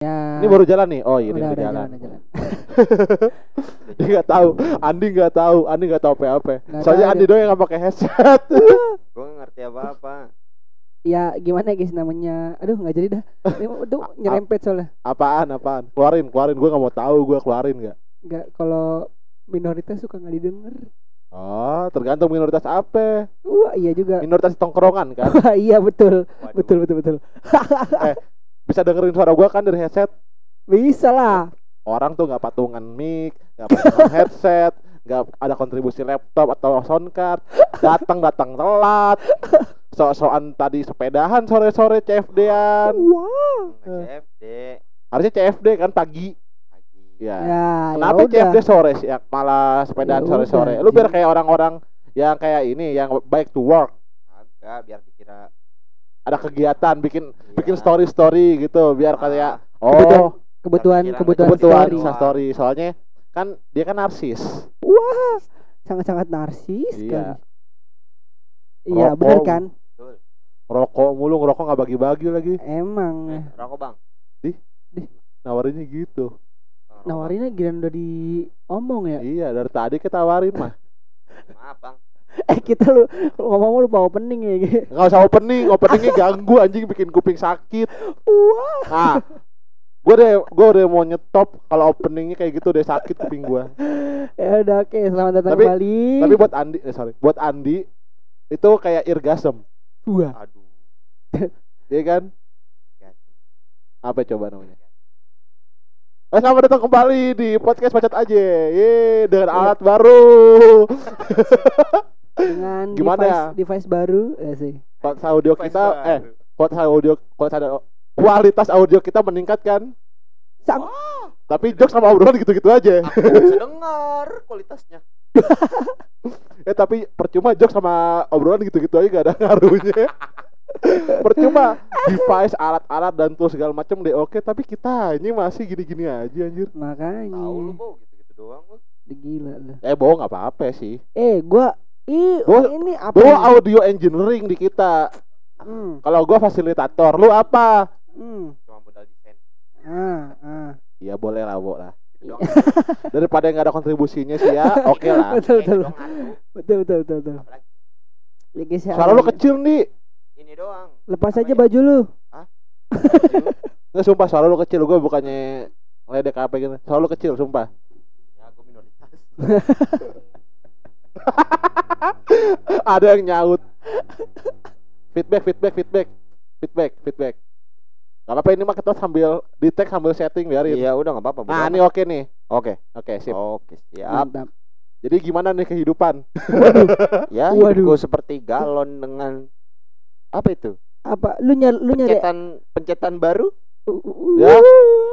Ya. Ini baru jalan nih. Oh, ini udah, udah, udah jalan. jalan, jalan. Dia nggak tahu. Andi nggak tahu. Andi nggak tahu apa-apa. Nggak Soalnya tahu Andi doang yang nggak pakai headset. Gue ngerti apa-apa. Ya gimana guys namanya? Aduh nggak jadi dah. Ini Itu nyerempet soalnya. apaan? Apaan? Keluarin, keluarin. Gue nggak mau tahu. Gue keluarin nggak. Nggak kalau minoritas suka nggak didengar. Oh, tergantung minoritas apa. Wah iya juga. Minoritas tongkrongan kan. Wah iya betul. Waduh. Betul betul betul. Bisa dengerin suara gue kan dari headset. Bisa lah. Orang tuh nggak patungan mic, nggak patungan headset, nggak ada kontribusi laptop atau sound card. Datang datang telat. So-soan tadi sepedahan sore-sore CFD-an. Wow. Nggak CFD Harusnya CFD kan pagi. Ya. Ya. Kenapa ya. CFD sore sih? Ya, malah sepedaan Ya sore-sore. Lu biar kayak orang-orang yang kayak ini yang baik to work. Agak biar dikira Ada kegiatan bikin iya. bikin story-story gitu biar Ah, kayak oh Kebutuhan kebutuhan, kebutuhan story. Story. Soalnya kan dia kan narsis. Wah sangat-sangat narsis Iya. kan. Iya Rokok. benar kan. Rokok mulu ngerokok nggak bagi-bagi lagi. Emang. Eh, rokok bang. Nawarinnya gitu. Rokok. Nawarinnya giliran udah diomong ya. Iya, dari tadi kita tawarin mah. Maaf bang. Eh kita lu lu ngomong lupa opening ya. gitu. Nggak usah opening, openingnya ganggu anjing bikin kuping sakit. Wah. Nah, gue deh, gue udah mau nyetop kalau openingnya kayak gitu deh sakit kuping gue. Ya udah oke selamat datang Tapi- kembali. Tapi buat Andi, eh, sorry, buat Andi itu kayak irgasm, Wah. Aduh. ya kan? Apa coba namanya? Eh, selamat datang kembali di podcast Macet aja, ye dengan Iya. alat baru. Dengan Gimana device, ya? device baru ya sih. Kualitas audio Device kita, baru. eh, kualitas audio, kualitas audio, kualitas audio kita meningkat kan? Sang Tapi jokes sama obrolan gitu-gitu aja. Aku bisa dengar kualitasnya. Eh tapi percuma jokes sama obrolan gitu-gitu aja gak ada ngaruhnya. percuma device, alat-alat dan tools segala macam deh oke, tapi kita ini masih gini-gini aja anjir. makanya. Tahu lu bo gitu-gitu doang lu. Gila lu. Eh bohong apa-apa sih. Eh gua Ih, Gua- ini apa? Gua nih? audio engineering di kita. Hmm, Kalau gua fasilitator, lu apa? hmm. Cuma modal desain. Ah, ah. Ya boleh lah, Bo lah. Gitu doang. Daripada nggak ada kontribusinya sih ya, oke lah. Betul, Kayak betul. gitu. Betul, betul, betul, betul. Ya guys ya. Suara lu kecil nih. ini doang. Lepas Apa aja ya? baju lu. Nggak sumpah suara lu kecil, gua bukannya ledek apa gitu. Suara lu kecil, sumpah. Ya gue minoritas. ada yang nyaut feedback feedback feedback feedback feedback Gak apa-apa ini mah kita sambil di tag sambil setting biarin Iya udah nggak apa-apa. nah ini oke nih Oke. oke sip Oke siap. Mantap. jadi gimana nih kehidupan Ya Waduh. seperti galon dengan apa itu? Apa lu nyari lu nyari Pencetan pencetan baru? Ya,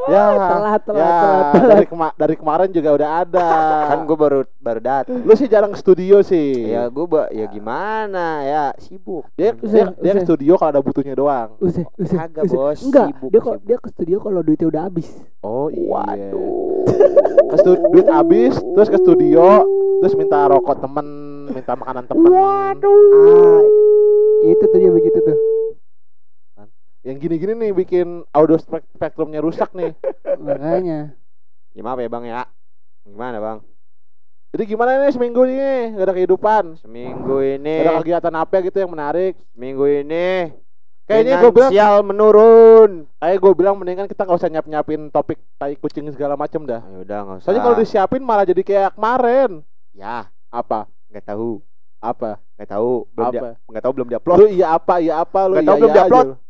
ya, telat telat ya telat, telat. dari kema dari kemarin juga udah ada Kan gue baru baru datang. lu sih jarang ke studio sih Ya gue ba ya gimana ya sibuk. dia Usah, dia, dia ke studio kalau ada butuhnya doang Usah, usah, Kagak, usah. Bos. Enggak, Sibuk, dia kok sibuk. dia ke studio kalau duitnya udah habis. oh iya Waduh. ke duit habis terus ke studio terus minta rokok temen minta makanan temen Ah, itu tuh dia begitu tuh. Yang gini-gini nih bikin audio spek- spektrumnya rusak nih. Makanya. Ya maaf ya bang ya. Gimana bang? jadi gimana nih seminggu ini? Gak ada kehidupan. Seminggu ini, gak ada kegiatan apa gitu yang menarik? Seminggu ini kayaknya gue bilang finansial menurun. kayak gue bilang mendingan kita nggak usah nyiap nyiapin topik tai kucing segala macem dah. Ya udah nggak usah. soalnya kalau disiapin malah jadi kayak kemarin. Ya. Apa? Nggak tahu, apa? Nggak tahu, belum dia, apa nggak tahu belum diupload, lu iya apa iya apa lu Nggak iya tahu belum iya aja diupload.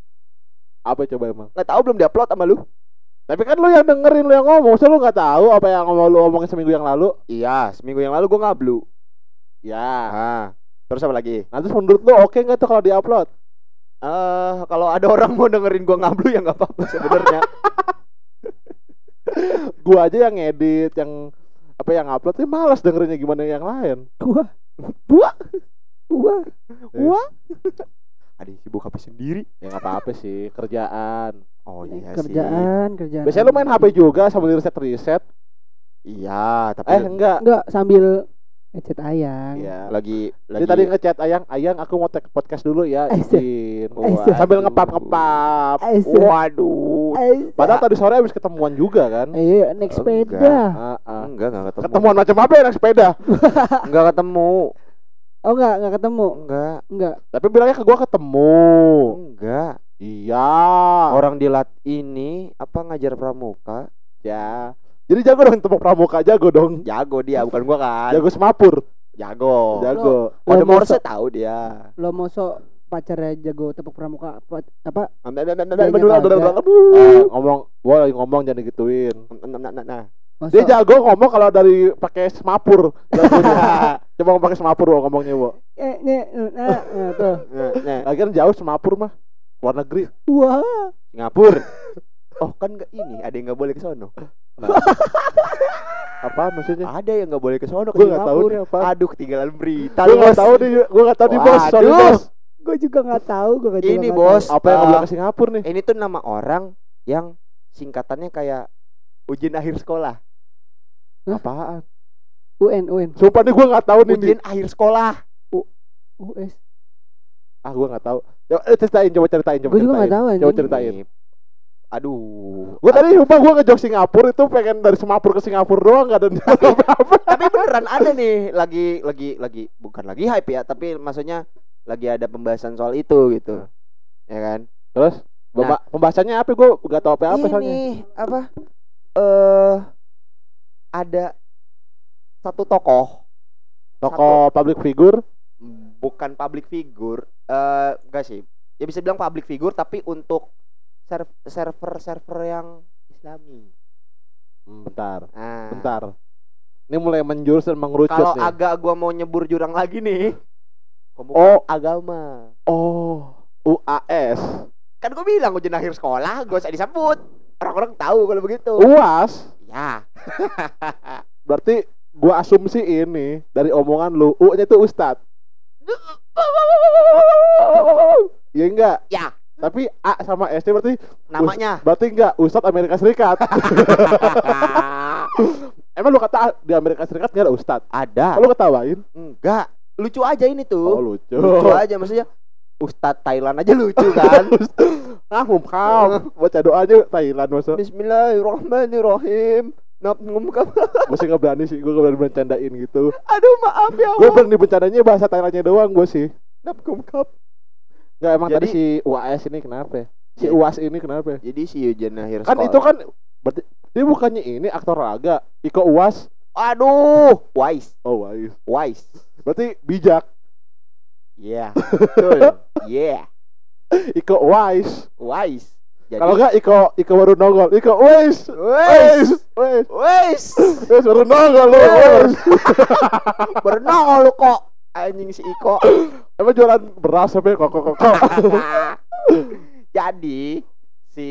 Apa coba emang nggak tahu belum diupload sama lu. tapi kan lu yang dengerin lu yang ngomong so lu nggak tahu apa yang ngomong lu omongin seminggu yang lalu Iya, seminggu yang lalu gue ngablu. ya Ah, terus apa lagi? nah terus menurut lu oke nggak tuh kalau diupload Eh, kalau ada orang mau dengerin gua ngablu ya nggak apa-apa sebenarnya. gua aja yang ngedit yang apa yang upload sih malas dengerinnya gimana yang lain Gua, Buah. gua. Wah. Ada sibuk HP sendiri. ya nggak apa-apa sih kerjaan Oh iya sih. kerjaan, kerjaan. biasanya lu main HP juga sambil riset riset Iya, tapi eh enggak Enggak sambil ngechat ayang. Iya. Lagi lagi tadi ngechat Ayang, Ayang aku mau take podcast dulu ya, izin. Sambil ngepap-ngepap. Aisyah. Waduh. Aisyah. Padahal tadi sore habis ketemuan juga kan. Eh, naik Enggak. sepeda. Ah. Enggak, enggak ketemu. Ketemuan macam apa ya naik sepeda? Enggak ketemu. Oh enggak, enggak ketemu. Enggak. Enggak. Tapi bilangnya ke gua ketemu. Enggak. Iya. Orang di lat ini apa ngajar pramuka? ya. Jadi jago dong tepuk pramuka jago dong. Jago dia, bukan gua kan. Jago semapur. Jago. Jago. Kode Morse tahu dia. Lo mosok pacarnya jago tepuk pramuka apa, apa ngomong gua lagi ngomong jangan digituin. Nah. Dia jago ngomong kalau dari pakai semapur. Coba ngomong pakai semapur Wo, ngomongnya, Wo. eh nih nah, nah, tuh Nah, nah. Lagian jauh semapur mah. Luar negeri. wah Singapura. Oh kan nggak ini, ada yang nggak boleh ke sono. Apa maksudnya? Ada yang nggak boleh ke sono ke Gua nggak tahu Singapura. nih apa. Aduh, ketinggalan berita. Lu, nggak tahu nih, gua nggak tahu nih bos. Sorry bos. gue juga nggak tahu gue juga Ini, Bos. tahu. Apa yang Ah. nggak ke Singapura nih? Ini tuh nama orang yang singkatannya kayak ujian akhir sekolah. Apaan? UN UN Sumpah nih gua nggak tahu nih. Ujian akhir sekolah. US Ah gua nggak tahu. Coba eh, ceritain, coba ceritain, coba gue juga nggak ceritain. tahu Coba ceritain. Ini- Aduh. Gua tadi sumpah gua ngejok Singapura itu pengen dari Semapur ke Singapura doang nggak ada apa-apa. tapi beneran ada nih lagi lagi lagi bukan lagi hype ya, tapi maksudnya lagi ada pembahasan soal itu gitu. Ya kan? Terus Bapak, pembahasannya apa? Gua nggak tahu apa-apa ini soalnya. apa? Eh ada satu tokoh. Toko public figure. bukan public figure eh enggak sih. Ya bisa bilang public figure tapi untuk serv- server-server yang islami. Hmm, bentar, nah, bentar. Ini mulai menjurus dan mengerucut kalau agak gua mau nyebur jurang lagi nih. Pemuka Oh. agama. Oh, UAS. kan gua bilang ujian akhir sekolah gak usah disebut orang-orang tahu kalau begitu. UAS. ya Berarti gua asumsi ini dari omongan lu, U-nya itu Ustad. Iya enggak? ya Tapi A sama S nya berarti namanya berarti enggak Ustad Amerika Serikat. Emang lu kata di Amerika Serikat enggak ada Ustad? ada Kalau ketawain? enggak lucu aja ini Oh, tuh lucu. lucu aja maksudnya Ustadz Thailand aja lucu kan Ah, mumkam. Baca doanya Thailand masa. Bismillahirrahmanirrahim Nap ngumkap Gue sih nggak berani sih, gue nggak berani bercandain gitu. Aduh maaf ya Gue berani bercandanya bahasa Thailandnya doang gue sih. Nap ngumkap Nggak emang tadi Jadi- si UAS ini kenapa? Si Jadi- UAS ini kenapa? Jadi si ujian akhir Kan sekolah itu kan berarti dia bukannya ini aktor laga, Iko UAS. Aduh Wise Oh, wise. Wise Berarti bijak. Iya Betul Yeah Iko wise. Wise Jadi Kalau enggak Iko Iko baru nongol. Iko. Wise Wise. Wise. Wise Wise baru nongol lu. Wise. Bernongol lu kok Anjing si Iko Emang jualan beras sampai kok kok kok. Jadi Si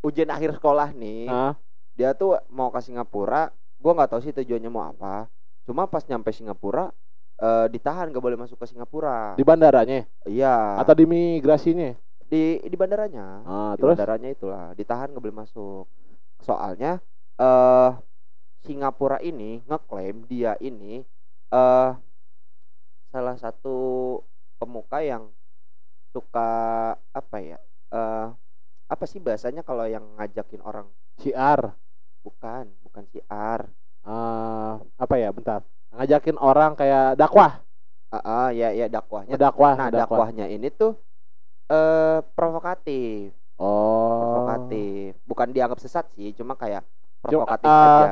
ujian akhir sekolah nih Nah, dia tuh mau ke Singapura gua nggak tahu sih tujuannya mau apa cuma pas nyampe Singapura eh, ditahan gak boleh masuk ke Singapura di bandaranya iya atau di migrasinya? Di di bandaranya. Ah, di terus? bandaranya itulah ditahan gak boleh masuk. Soalnya eh Singapura ini ngeklaim dia ini eh salah satu pemuka yang suka apa ya eh apa sih bahasanya kalau yang ngajakin orang? Siar. bukan bukan siar. Eh apa ya bentar. Ngajakin orang kayak dakwah. Ah, ah, ya ya dakwahnya. dakwah Nah, dakwahnya ini tuh eh provokatif, oh provokatif. Bukan dianggap sesat sih, cuma kayak Cuma, provokatif ah, aja.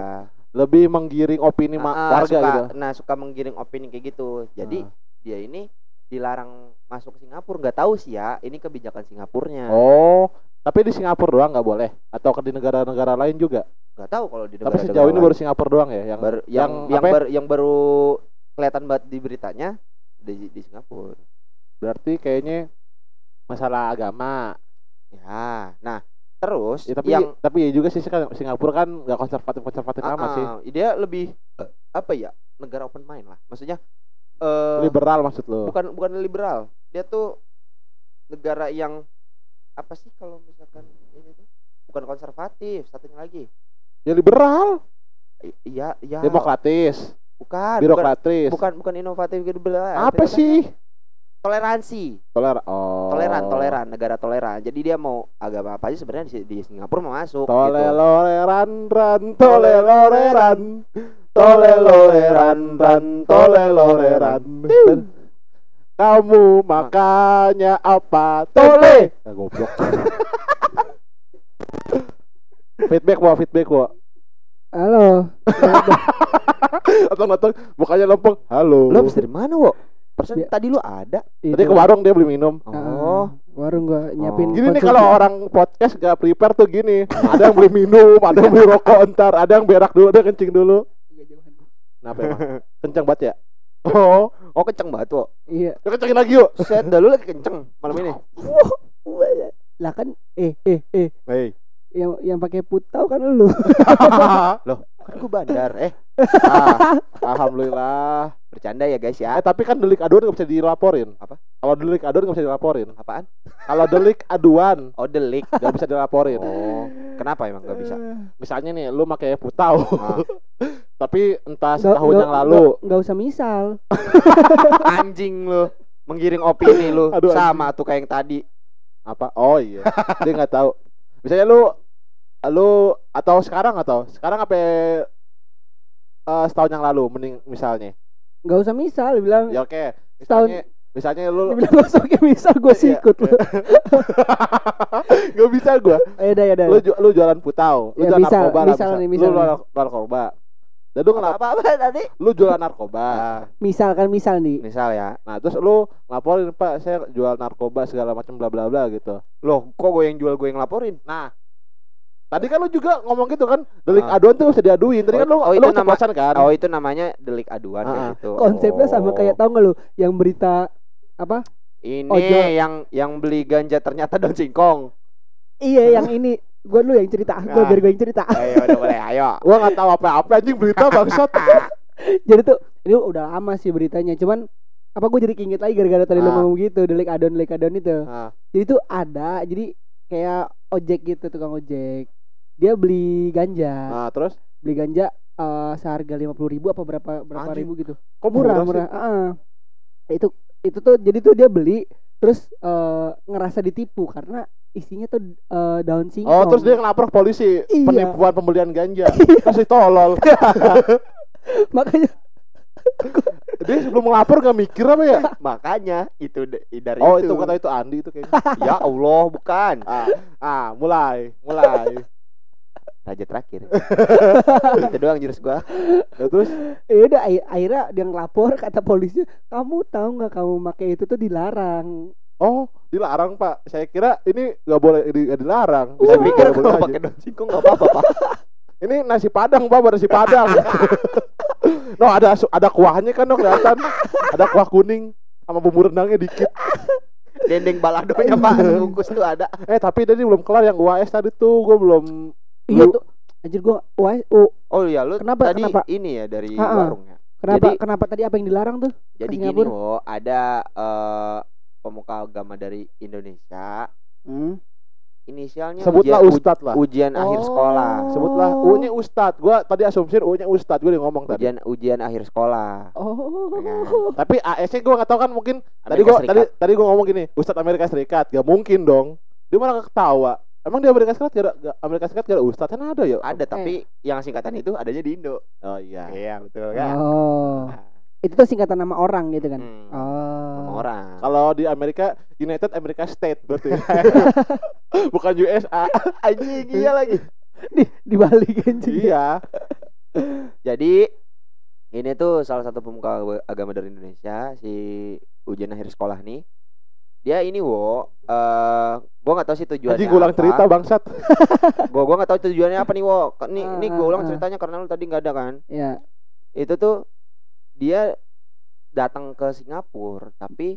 lebih menggiring opini Ah, ah, warga suka, gitu Nah, suka menggiring opini kayak gitu. Jadi Ah. dia ini dilarang masuk ke Singapura. Nggak tahu sih ya, ini kebijakan Singapurnya. oh tapi di Singapura doang nggak boleh atau ke di negara-negara lain juga Nggak tahu kalau di tapi negara sejauh ini baru Singapura doang ya yang baru yang yang yang, ya? baru yang baru kelihatan banget di beritanya di, di Singapura. berarti kayaknya masalah agama. Ya, nah terus ya, tapi yang tapi ya juga sih Singapura kan nggak konservatif konservatif Ah, amat sih. dia lebih apa ya negara open mind lah. Maksudnya eh liberal maksud lo? bukan bukan liberal. Dia tuh negara yang apa sih kalau misalkan ini tuh? Bukan konservatif satunya lagi. Ya liberal? Iya iya. Demokratis. Bukan birokratis. bukan bukan, bukan inovatif gitu Apa sih? Toleransi Toleran. Oh. toleran toleran negara toleran jadi dia mau agama apa aja sebenarnya di, di Singapura mau masuk gitu. Toleloreran ran toleloreran toleloreran ran toleloreran. Kamu makanya apa? Tole. Ah, goblok. feedback wa feedback wa. Halo. Atau nonton mukanya lempeng. Halo. lo dari mana wo persen Bi- tadi lu ada Tadi ke warung dia beli minum. oh Ah, warung gua nyiapin. Gini nih kalau orang podcast gak prepare tuh gini. Ada yang beli minum, ada yang beli rokok entar, ada yang berak dulu, ada yang kencing dulu. Kenapa emang? Kencang banget ya? Oh, oh kenceng banget wo Iya. ya kencengin lagi yuk. set dah lu lagi kenceng malam ini Lah kan eh eh eh Hei. Yang yang pakai putau kan lu. kan gua bandar eh ah, alhamdulillah. bercanda ya guys ya Eh tapi kan delik aduan gak bisa dilaporin. Apa? Kalau delik aduan gak bisa dilaporin. apaan Kalau delik aduan oh delik gak bisa dilaporin. oh kenapa emang nggak bisa Misalnya nih, lu pakai putau, Ah. tapi entah Nggak- setahun nggak- yang lalu. nggak- nggak usah misal. anjing lu menggiring opini lu Aduh, sama tuh kayak yang tadi apa oh iya dia nggak tahu misalnya lu lu atau sekarang atau sekarang apa eh, setahun yang lalu mending misalnya Nggak usah misal bilang. ya oke Setahun. misalnya misalnya lu bilang nggak usah misal gue sih Iya. ikut lu. nggak bisa gua Ayo dah ya dah. lu lu jualan putau lu Ya, jualan misal- narkoba lah, misal misal. nih, lu misal jualan nih. narkoba dan lu apa ngelap apa, apa tadi lu jualan narkoba Misal kan misal nih. misal ya nah terus lu ngelaporin pak saya jual narkoba segala macam bla bla bla gitu loh kok gue yang jual gue yang laporin nah tadi kan lu juga ngomong gitu kan delik Ah. aduan tuh bisa diaduin tadi Oh, kan lu oh, lu itu nama- kan oh itu namanya delik aduan Ah, kayak ah. gitu Konsepnya sama Oh. kayak tau nggak lu yang berita apa? ini Ojol. yang yang beli ganja ternyata daun singkong Iya yang ini. Gue dulu yang cerita. Gue Nah. biar gue yang cerita. ayo udah boleh ayo gua nggak tahu apa-apa anjing berita bangsat jadi tuh ini udah lama sih beritanya. Cuman apa gue jadi keinget lagi gara-gara tadi lu Ah. ngomong gitu delik adon delik adon itu. nah, Jadi tuh ada. Jadi kayak ojek gitu tukang ojek. Dia beli ganja. nah terus Beli ganja eh, seharga lima puluh ribu apa berapa berapa Anjing. ribu gitu. kok murah sih? murah. Ah. Itu itu tuh jadi tuh dia beli terus eh, ngerasa ditipu karena isinya tuh eh, daun singkong. Oh, terus dia ngelapor ke polisi Iya. penipuan pembelian ganja. Masih tolol. makanya dia sebelum ngelapor gak mikir apa ya? makanya itu dari Oh, itu itu kata itu Andi itu kayaknya. ya Allah bukan Ah, ah, mulai, mulai. Raja terakhir itu doang jurus gua Ya, terus ya udah akhir- akhirnya dia ngelapor kata polisi kamu tahu nggak kamu pakai itu tuh dilarang oh, dilarang, Pak. Saya kira ini gak boleh di, nggak dilarang. saya Bisa pikir boleh kalau pakai daun singkong nggak apa-apa pak Ini nasi Padang, Pak, nasi Padang. no, ada ada kuahnya kan, no, kelihatan. Ada kuah kuning sama bumbu rendangnya dikit. dendeng baladonya pak bungkus tuh ada Eh, tapi tadi belum kelar yang UAS tadi tuh, gue belum iya tuh anjir gua wah oh, oh iya lu Kenapa- tadi kenapa? ini ya dari Ha-ha. warungnya kenapa Jadi- kenapa tadi apa yang dilarang tuh jadi gini wo ada eh, pemuka agama dari Indonesia hmm. inisialnya sebutlah ujian, Ustad lah. ujian akhir Oh. sekolah Sebutlah U-nya Ustad. Gua tadi asumsiin U-nya Ustad, gue udah ngomong tadi. ujian ujian akhir sekolah oh Tapi AS-nya gue nggak tahu kan mungkin tadi Amerika gua Serikat. tadi tadi gua ngomong gini, Ustadz Amerika Serikat, gak mungkin dong. Dia malah ketawa. Emang di Amerika Serikat gak ada gak- Amerika Serikat gak ada Ustadz kan ada ya? ada tapi yang singkatan itu adanya di Indo. Oh iya. iya betul kan? Oh. Nah, itu tuh singkatan nama orang gitu kan? Hmm, oh. Sama orang. Kalau di Amerika United America State berarti. Bukan USA. anjing iya lagi. Di dibalik anjing. Iya. jadi ini tuh salah satu pemuka agama dari Indonesia si ujian akhir sekolah nih dia ini wo eh gua nggak tahu sih tujuannya Anjing gua ulang apa. cerita bangsat. gua gua nggak tahu tujuannya apa nih wo nih Ah, ini gua ah, ulang ah. ceritanya karena lu tadi nggak ada kan ya itu tuh dia datang ke Singapura tapi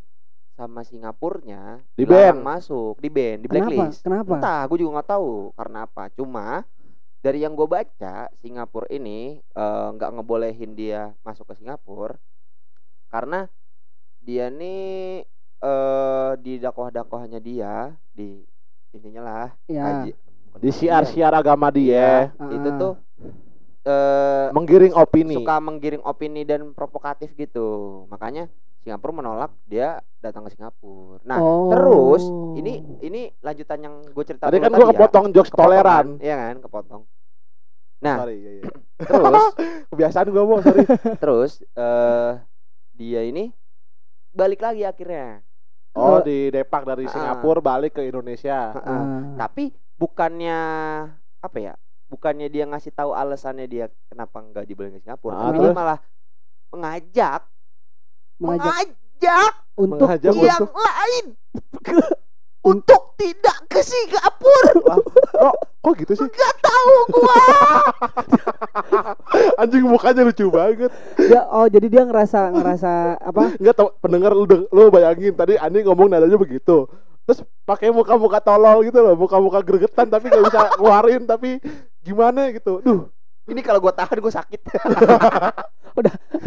sama Singapurnya Di dilarang ban. masuk di ban di kenapa blacklist kenapa entah gue juga nggak tahu karena apa cuma dari yang gue baca Singapura ini eh, nggak ngebolehin dia masuk ke Singapura karena dia nih eh di dakwah-dakwahnya dia di ininya lah ya kaji Di siar-siar agama dia. Iya, itu tuh eh Menggiring opini. suka menggiring opini dan provokatif gitu. Makanya Singapura menolak dia datang ke Singapura. Nah, Oh. terus ini ini lanjutan yang gue cerita Tadi kan gua ya. kepotong jokes Kepotong toleran. kan? Iya kan, kepotong. Nah, Sorry, iya, iya. terus Kebiasaan gua, Bos, sorry. terus eh dia ini balik lagi akhirnya. Oh, di Depak dari. Singapura balik ke Indonesia. Heeh. Tapi bukannya apa ya? Bukannya dia ngasih tahu alasannya dia kenapa nggak dibolehin ke Singapura, Ah, tapi dia malah mengajak mengajak mengajak untuk mengajak yang untuk lain untuk tidak ke Singapura. Kok kok gitu sih? Gak tahu gua. Anjing mukanya lucu banget. dia oh jadi dia ngerasa ngerasa apa Enggak tau pendengar lu lu bayangin tadi Ani ngomong nadanya begitu. Terus pakai muka-muka tolol gitu loh, muka-muka gregetan tapi gak bisa ngeluarin tapi gimana gitu. Duh, Ini kalau gua tahan gua sakit.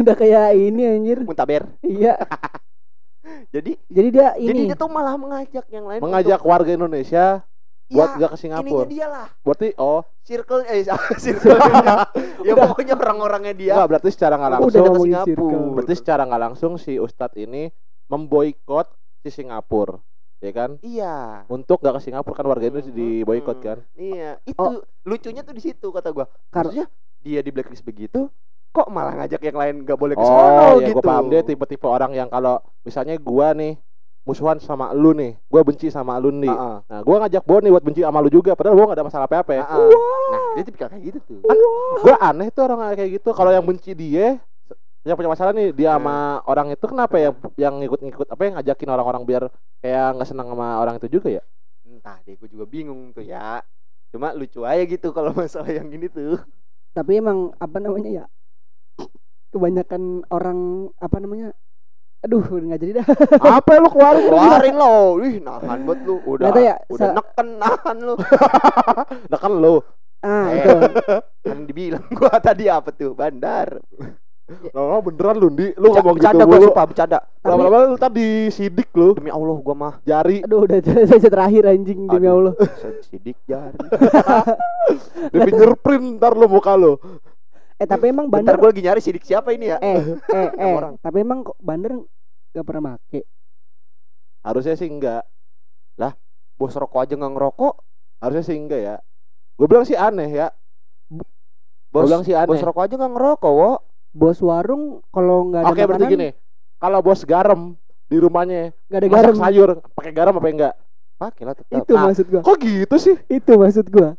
udah kayak ini anjir Muntaber. iya Jadi jadi dia jadi ini dia tuh malah mengajak yang lain mengajak warga Indonesia buat ya, gak ke Singapura. dia lah. Berarti oh, Circle eh circle. ya pokoknya orang-orangnya dia enggak berarti secara nggak Udah langsung udah ke Singapura. circle. berarti secara nggak langsung si Ustadz ini memboikot si Singapura, ya kan? Iya. Untuk gak ke Singapura kan warga Indonesia Hmm, diboikot kan? Iya, itu Oh. lucunya tuh di situ kata gua. Karena- dia di blacklist begitu, kok malah ngajak yang lain gak boleh ke Oh, sono ya gitu. gue paham dia tipe-tipe orang yang kalau misalnya gua nih musuhan sama lu nih, gua benci sama lu nih. Heeh. Nah, gua ngajak Bo nih buat benci sama lu juga, padahal gua gak ada masalah apa-apa ya. Heeh. Nah, dia tipikal kayak gitu tuh. Kan gua aneh tuh orang kayak gitu. Kalau yang benci dia, yang punya masalah nih dia sama orang itu kenapa ya yang ngikut-ngikut apa yang ngajakin orang-orang biar kayak nggak senang sama orang itu juga ya? Entah deh, gue juga bingung tuh ya. Cuma lucu aja gitu kalau masalah yang gini tuh. tapi emang apa namanya ya kebanyakan orang apa namanya aduh nggak jadi dah apa lu keluarin? Keluarin lo, ih nahan buat lu. Udah, ya, udah se- neken nahan lu. Kan lu ah Eh. itu Kan dibilang gua tadi apa tuh, bandar. lama beneran lu Ndi, lu ngomong gitu bercanda gua mulu. sumpah bercanda. Lama-lama lu tadi sidik lu, Demi Allah gua mah jari aduh udah saja terakhir anjing demi Aduh. Allah sidik jari. di fingerprint ntar lu muka lu. Eh tapi emang bandar gua lagi nyari sidik siapa ini ya? eh eh eh orang. tapi emang kok bandar nggak pernah make Harusnya sih enggak. Bos rokok aja nggak ngerokok. Harusnya sih enggak ya. Gue bilang sih aneh ya. Bos, bilang sih aneh. bos rokok aja nggak ngerokok, wo. bos warung kalau nggak ada Oke berarti gini. Kalau bos garam di rumahnya nggak ada garam sayur pakai garam apa enggak? Pakai lah tetap. itu Nah, maksud gua Kok gitu sih? itu maksud gua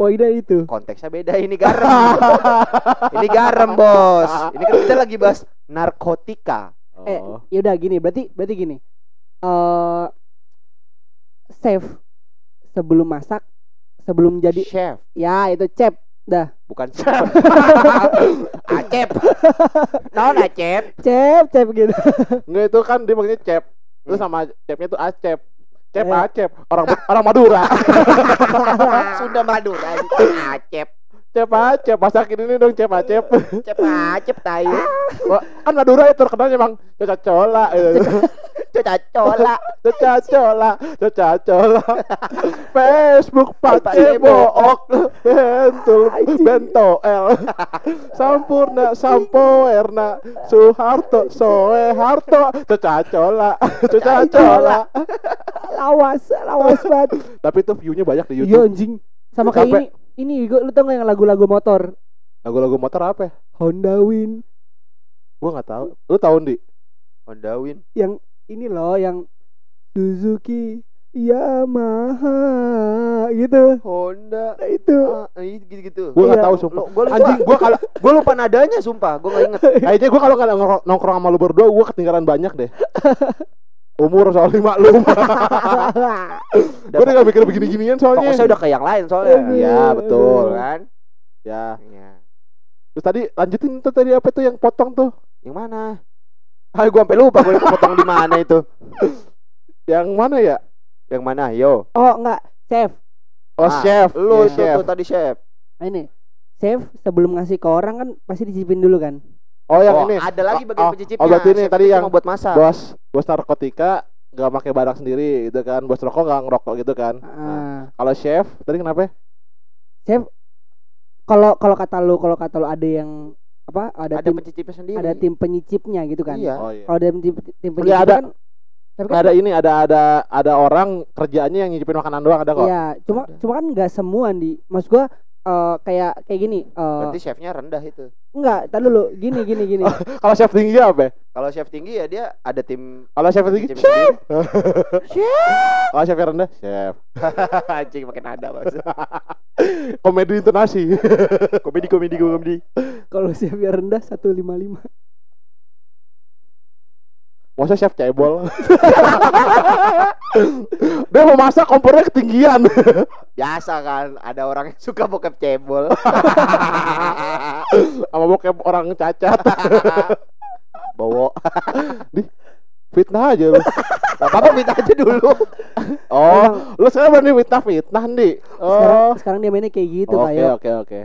poinnya itu konteksnya beda ini garam. ini garam, Bos. Ini kan kita lagi bahas narkotika. eh Oh. yaudah gini berarti berarti gini eh save sebelum masak sebelum jadi chef, ya itu cep bukan chef. acep. Non acep. cep cep gitu Enggak itu kan dia makanya cep. Terus Hmm. sama cepnya tuh acep. Cep Eh. acep. Orang orang Madura. Sunda Madura. Acep. cep acep. Masakin ini dong cep acep. Cep acep tai. Kan Madura ya terkenalnya emang coca-cola. Coca-cola. Coca-cola, Coca-cola. Facebook pakai book, bentul, bento L. Sampurna, Sampoerna, Soeharto, Soeharto, Coca-cola, Coca-cola. lawas lawas banget Tapi itu view-nya banyak di iya YouTube. anjing sama kayak ini ini gua lu tau gak yang lagu-lagu motor Lagu-lagu motor apa ya? Honda Win Gua nggak tahu. Lu tahu di? Honda Win. yang ini loh yang Suzuki Yamaha gitu Honda. Nah, itu Ah, gitu-gitu. Gua nggak Iya. tahu sumpah. Lo- gua, Anjing, gua kalau gua lupa nadanya sumpah, gua nggak inget. kayaknya gua kalau nongkrong- nongkrong sama lu berdua, gua ketinggalan banyak deh. Umur soalnya maklum. gua udah gak mikir begini-ginian soalnya. Fokusnya udah ke yang lain soalnya. Iya, betul. kan? Ya. Iya. Terus tadi lanjutin tuh tadi apa tuh yang potong tuh? Yang mana? Ah, gua sampai lupa gua potong di mana itu. Yang mana ya? Yang mana? Yo. oh enggak chef Oh, Ah, chef. Lu itu chef. tuh tadi chef. Nah, ini chef sebelum ngasih ke orang kan pasti dicicipin dulu kan Oh, yang oh, ini. ada lagi Oh, bagian oh, pencicipnya. oh, berarti ini Chef tadi yang buat masak. Bos, bos narkotika nggak pakai barang sendiri gitu kan. Bos rokok nggak ngerokok gitu kan. Nah, ah kalau chef tadi kenapa? chef kalau kalau kata lu kalau kata lu ada yang apa ada, Ada tim pencicipnya sendiri. ada tim penyicipnya gitu kan Iya. Oh iya. kalau ada tim, tim Iya, penyicip ada. kan tapi kan Ada ini ada ada ada orang kerjaannya yang nyicipin makanan doang ada kok. Iya, cuma Ada. cuma kan nggak semua di. Mas gua eh, kayak kayak gini. eh Berarti chefnya rendah itu. enggak, tadi dulu gini gini gini. Kalau chef tinggi apa? ya? Kalau chef tinggi ya dia ada tim Kalau chef tinggi, pencicip sendiri. kalau chef rendah, chef. Anjing makin ada mas. Komedi intonasi. komedi komedi komedi. Kalau siapnya rendah 155. Masa chef cebol? Dia mau masak kompornya ketinggian. Biasa kan ada orang yang suka bokep cebol. Sama bokep orang cacat. Bawa. Fitnah aja lu. Gak apa-apa minta aja dulu. Oh, lu sekarang berani fitnah fitnah, Ndi. Sekarang Oh. sekarang dia mainnya kayak gitu Oke, kayak. oke, oke.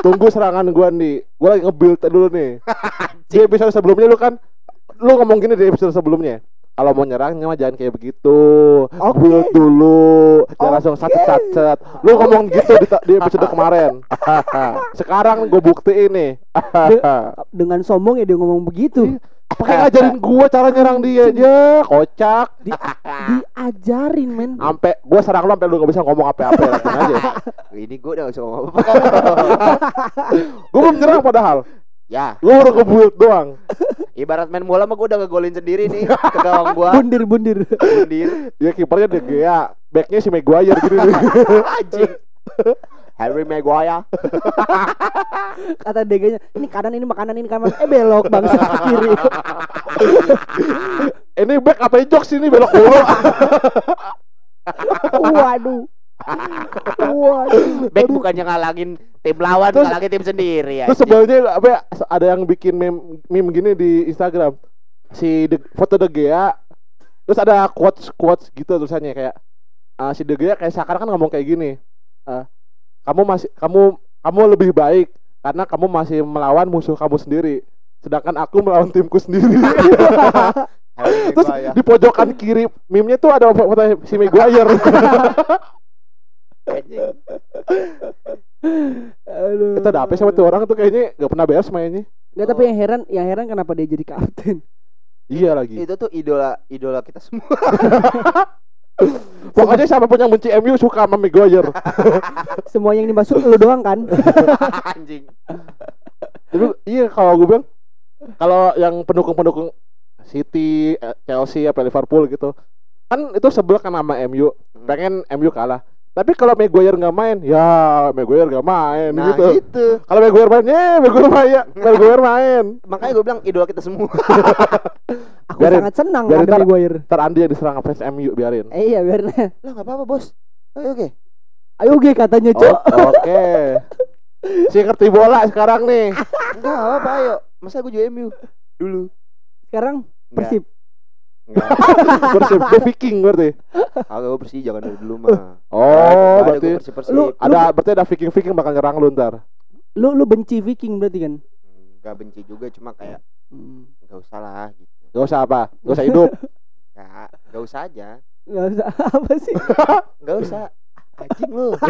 Tunggu serangan gua, Ndi. Gua lagi nge-build dulu nih. Di episode sebelumnya lu kan lu ngomong gini di episode sebelumnya. Kalau mau nyerang mah jangan kayak begitu. Oke. Build dulu. Jangan langsung Oke. sacet-sacet. Lu ngomong gitu di, di episode kemarin. Sekarang gue buktiin nih. Dengan sombong ya dia ngomong begitu. Pakai ngajarin gua cara nyerang dia aja, kocak. Di, diajarin men. Sampai gua serang lu sampai lu gak bisa ngomong apa-apa aja. Ini gue udah gak ngomong apa. Gua belum nyerang padahal. Ya, Lu baru nge-build doang. ibarat main bola mah gue udah ngegolin sendiri nih ke gawang gua. Bundir bundir. Bundir. Ya kipernya De Gea, backnya si Maguire gitu. Anjing. Harry Maguire. Kata deganya, ini kanan ini makanan ini kanan. Eh belok bangsa kiri. Ini back apa jokes ini belok mulu. Waduh. Back bukannya ngalangin tim lawan, Terus- ngalangin tim sendiri ya. Terus sebelnya apa ya, ada yang bikin meme, meme gini di Instagram. Si De, foto De Gea terus ada quotes quotes gitu tulisannya kayak ah, si De Gea kayak seakan kan ngomong kayak gini. ah, kamu masih kamu kamu lebih baik karena kamu masih melawan musuh kamu sendiri. Sedangkan aku melawan timku sendiri. Terus di pojokan kiri meme-nya tuh ada foto si Maguire. Anjing. Aduh. Kita ada apa sama tuh orang tuh kayaknya gak pernah beres mainnya. Nggak, tapi yang heran, yang heran kenapa dia jadi kapten? Iya lagi. Itu tuh idola idola kita semua. Pokoknya siapa pun yang benci MU suka sama Maguire. Semua yang dimaksud lu doang kan? Anjing. Tapi iya kalau gue bilang kalau yang pendukung-pendukung City, eh, Chelsea, apa Liverpool gitu, kan itu sebel kan sama MU, pengen MU kalah. Tapi kalau Maguire nggak main, ya Maguire nggak main Nah gitu. gitu. Kalau Maguire main, ya Maguire main, ya Maguire main. Makanya gue bilang idola kita semua. Aku Biarin- sangat senang biarin ada ntar- Maguire. Ntar Andi yang diserang fans MU biarin. Eh iya biar Lah nggak apa-apa bos. Oke oke. Ayo Ge katanya Oh, cok. Oke. Si ngerti bola sekarang nih. Enggak apa-apa ayo. Masa gue juga MU dulu. Sekarang Persib. Enggak. Persib, dia Viking berarti. Agak gue bersih jangan dari dulu mah. Oh, berarti Persib Persib. Lu- ada berarti ada Viking Viking bakal nyerang lu ntar. Lu lu benci Viking berarti kan? Gak benci juga cuma kayak Hmm. nggak usah lah gitu. Gak usah apa, gak usah hidup. Nggak, nggak usah aja. Nggak usah apa sih? Nggak usah. Anjing lu.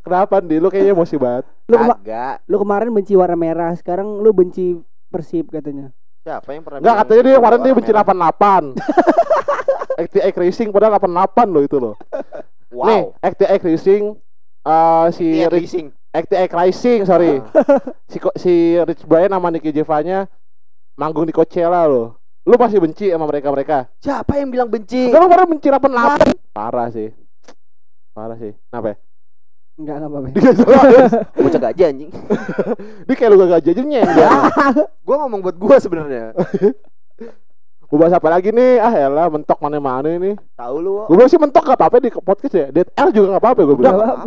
Kenapa nih? Lu kayaknya emosi banget. Lu, kema- Kagak. lu kemarin benci warna merah, sekarang lu benci Persib katanya. Siapa yang pernah Enggak katanya dia gua kemarin dia benci merah? 88. XTX Racing padahal 88 loh itu loh. Nih, Wow. XTX Racing eh si racing. XTX Racing, sorry. Ah. Si si Rich Brian sama Nicky Jevanya manggung di Coachella loh. Lu masih benci sama mereka-mereka? Siapa yang bilang benci? Lu kemarin benci 88. Parah sih. Parah sih. Kenapa ya? Enggak enggak apa-apa. Bocah gaji anjing. Dia kayak lu gak jajannya. Gua ngomong buat gua sebenarnya. Gue bahas apa lagi nih? Ah elah mentok mana-mana ini. Tahu lu. Gue bilang sih mentok gak apa-apa di podcast ya. Dead air juga gak apa-apa gue Udah bilang.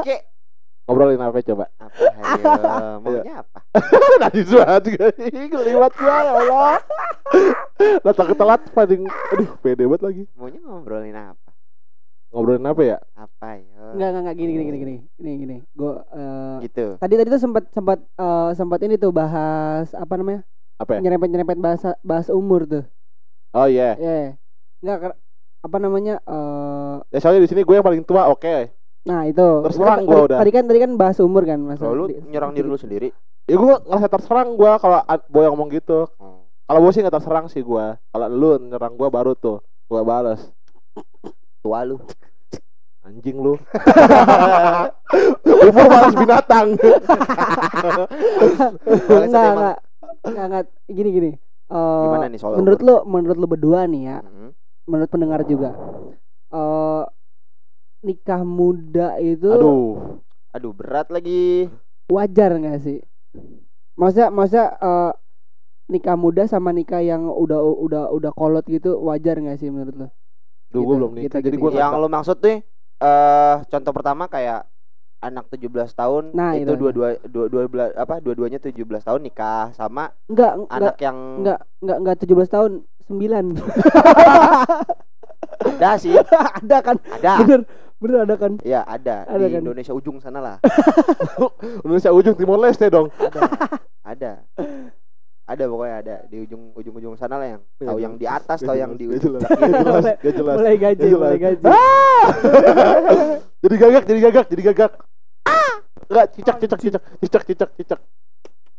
Oke. Ngobrolin apa coba? Apa ayo? Maunya apa? Najis banget juga. Keliwat gua ya Allah. Datang ke telat paling aduh pede banget lagi. Maunya ngobrolin apa? Ngobrolin apa ya? Apa ya? Enggak enggak enggak gini gini gini gini. Gini gini. Gua eh, Gitu. tadi tadi tuh sempat sempat eh, sempat ini tuh bahas apa namanya? Apa ya? Nyerempet-nyerempet bahasa bahas umur tuh. Oh iya. Ya. Enggak ker- apa namanya eh Ya soalnya di sini gue yang paling tua, oke. nah itu Terserang Kan gua tadi- udah. tadi kan tadi kan bahas umur kan mas Kalau lu nyerang diri lu sendiri. Ya gue ngerasa terserang gue kalau boy ngomong gitu. Oh. Kalau gue sih nggak terserang sih gue. Kalau lu nyerang gue baru tuh gue balas. Tua lu. Anjing lu. Umur balas binatang. Enggak enggak enggak gini gini Eh, Gimana nih soal menurut umur? lu menurut lu berdua nih ya Mhm. menurut pendengar juga eh nikah muda itu Aduh. Aduh berat lagi. wajar nggak sih maksudnya maksudnya eh, nikah muda sama nikah yang udah udah udah kolot gitu wajar nggak sih menurut lu Duh, gue Gitu, belum nikah. gitu, Jadi gitu. gue Yang lu maksud nih eh contoh pertama kayak anak 17 tahun Nah, itu dua-dua dua dua bela- apa dua-duanya 17 tahun nikah sama enggak enggak anak yang enggak enggak enggak 17 tahun 9 ada sih. Ada kan? Ada. Bener bener ada kan? Ya ada, Ada di kan? Indonesia ujung sana lah. Indonesia ujung Timor Leste dong. ada. Ada ada pokoknya ada di ujung ujung ujung sana lah yang tahu yang di atas tahu yang di Gak ujung jelas. Gak jelas. Gak jelas. mulai gaji Gak jelas. mulai gaji jadi gagak, jadi gagak, jadi gagak. Enggak, cicak, cicak, cicak, cicak, cicak, cicak.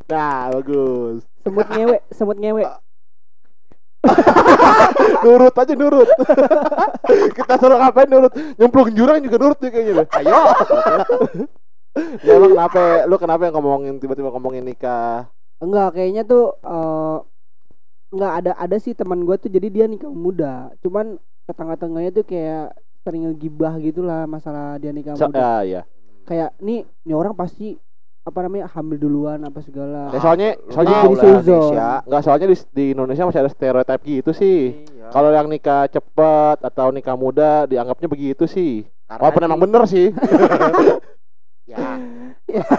Nah, bagus. semut ngewe semut ngewe nurut aja nurut. Kita suruh ngapain nurut? Nyemplung jurang juga nurut nih kayaknya deh. ayo Ya emang kenapa? Lu kenapa yang ngomongin tiba-tiba ngomongin nikah? Enggak kayaknya tuh eh enggak ada ada sih teman gua tuh jadi dia nikah muda cuman tetangga-tetangganya tuh kayak sering ngegibah gitulah masalah dia nikah So, muda ya, ya. kayak nih nih orang pasti apa namanya hamil duluan apa segala Ya, soalnya Lu soalnya jadi suzon. Indonesia. Enggak soalnya di, di Indonesia masih ada stereotip gitu sih. Iya. Kalau yang nikah cepet atau nikah muda dianggapnya begitu sih. Karena Walaupun di- emang bener sih. ya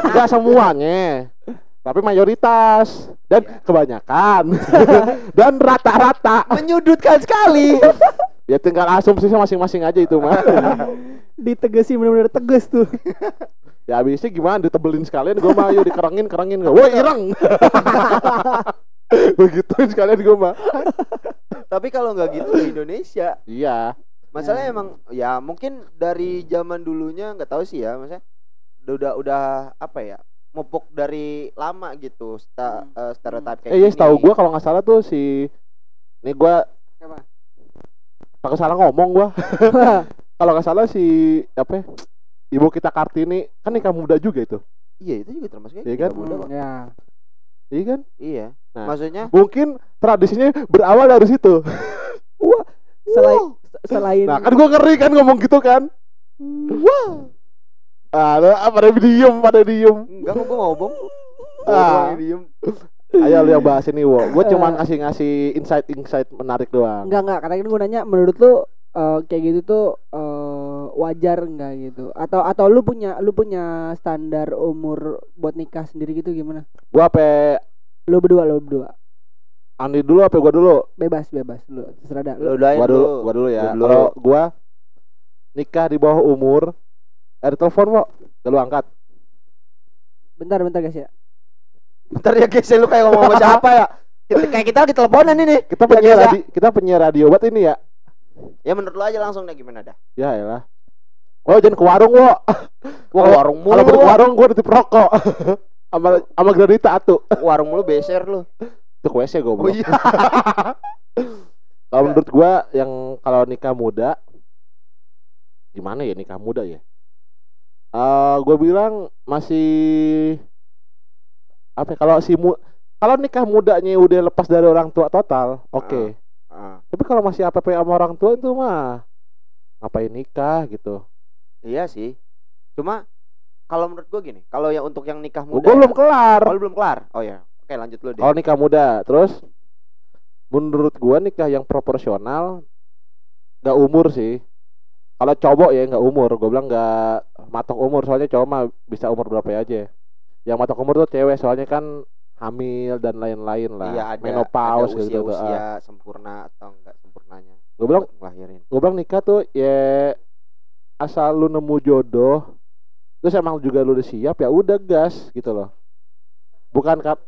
Enggak semuanya. Tapi mayoritas dan Iya. kebanyakan dan rata-rata. menyudutkan sekali Ya tinggal asumsinya masing-masing aja itu mah. ditegesi bener-bener tegas tuh ya habisnya gimana ditebelin sekalian gue mah dikerangin kerangin gak. Woi irang. Begituin sekalian gue mah. tapi kalau nggak gitu di Indonesia Iya. masalahnya Ya. emang ya mungkin dari zaman dulunya nggak tahu sih ya maksudnya udah, udah apa ya mupuk dari lama gitu sta, Hmm. eh, stereotip kayak Eh iya tahu gue kalau nggak salah tuh si ini gue Siapa? Takut salah ngomong gua. Kalau nggak salah si apa? ya, Ibu kita Kartini kan nikah muda juga itu. iya itu juga termasuk Iya kan? muda kok. ya Iya kan? iya Nah. maksudnya Mungkin tradisinya berawal dari situ. selain selain Nah, kan gua ngeri kan ngomong gitu kan. wah Ada apa pada diem, pada diem. enggak kok gua ngomong Ah. Diem Ayo lu yang bahas ini, Wo. Gua Eh. cuman ngasih-ngasih insight-insight menarik doang. enggak enggak karena kan gue nanya menurut lu eh, kayak gitu tuh eh, wajar enggak gitu atau atau lu punya lu punya standar umur buat nikah sendiri gitu gimana Gua apa lu berdua lu berdua Andi dulu apa gua dulu? bebas bebas lu terserah dah lu lu Gua dulu, gua dulu ya. Lu dulu. Kalau gua nikah di bawah umur ada telepon, Wo. Gak lu angkat. bentar bentar guys ya bentar ya guys lu kayak ngomong sama siapa ya Kita- kayak kita lagi teleponan ini Kita penyiar bisa. radio, kita penyiar radio buat ini ya. ya menurut lu aja langsung deh gimana dah Ya elah. Oh jangan ke warung wo. wah warung mulu Kalau ke warung gua nitip rokok. sama sama granita atuh. warung mulu beser lu Itu ke WC goblok. oh iya Kalau menurut gua yang kalau nikah muda gimana ya nikah muda ya? Eh gua bilang masih apa ya, kalau si mu kalau nikah mudanya udah lepas dari orang tua total, oke. Ah, Tapi kalau masih apa sama orang tua itu mah ngapain nikah gitu. iya sih cuma kalau menurut gua gini kalau yang untuk yang nikah muda belum ya- kelar. Oh, lu belum kelar oh ya oke lanjut lu deh Kalau nikah muda, terus menurut gua nikah yang proporsional nggak umur sih. Kalau cowok ya nggak umur, gua bilang nggak matok umur soalnya cowok mah bisa umur berapa aja. Yang matok umur tuh cewek soalnya kan hamil dan lain-lain lah. iya ada menopause ada gitu. usia, tuh. usia Ah. sempurna atau enggak sempurnanya Gua bilang ngelahirin gua bilang nikah tuh ya asal lu nemu jodoh terus emang juga lu udah siap ya udah gas gitu loh bukan kan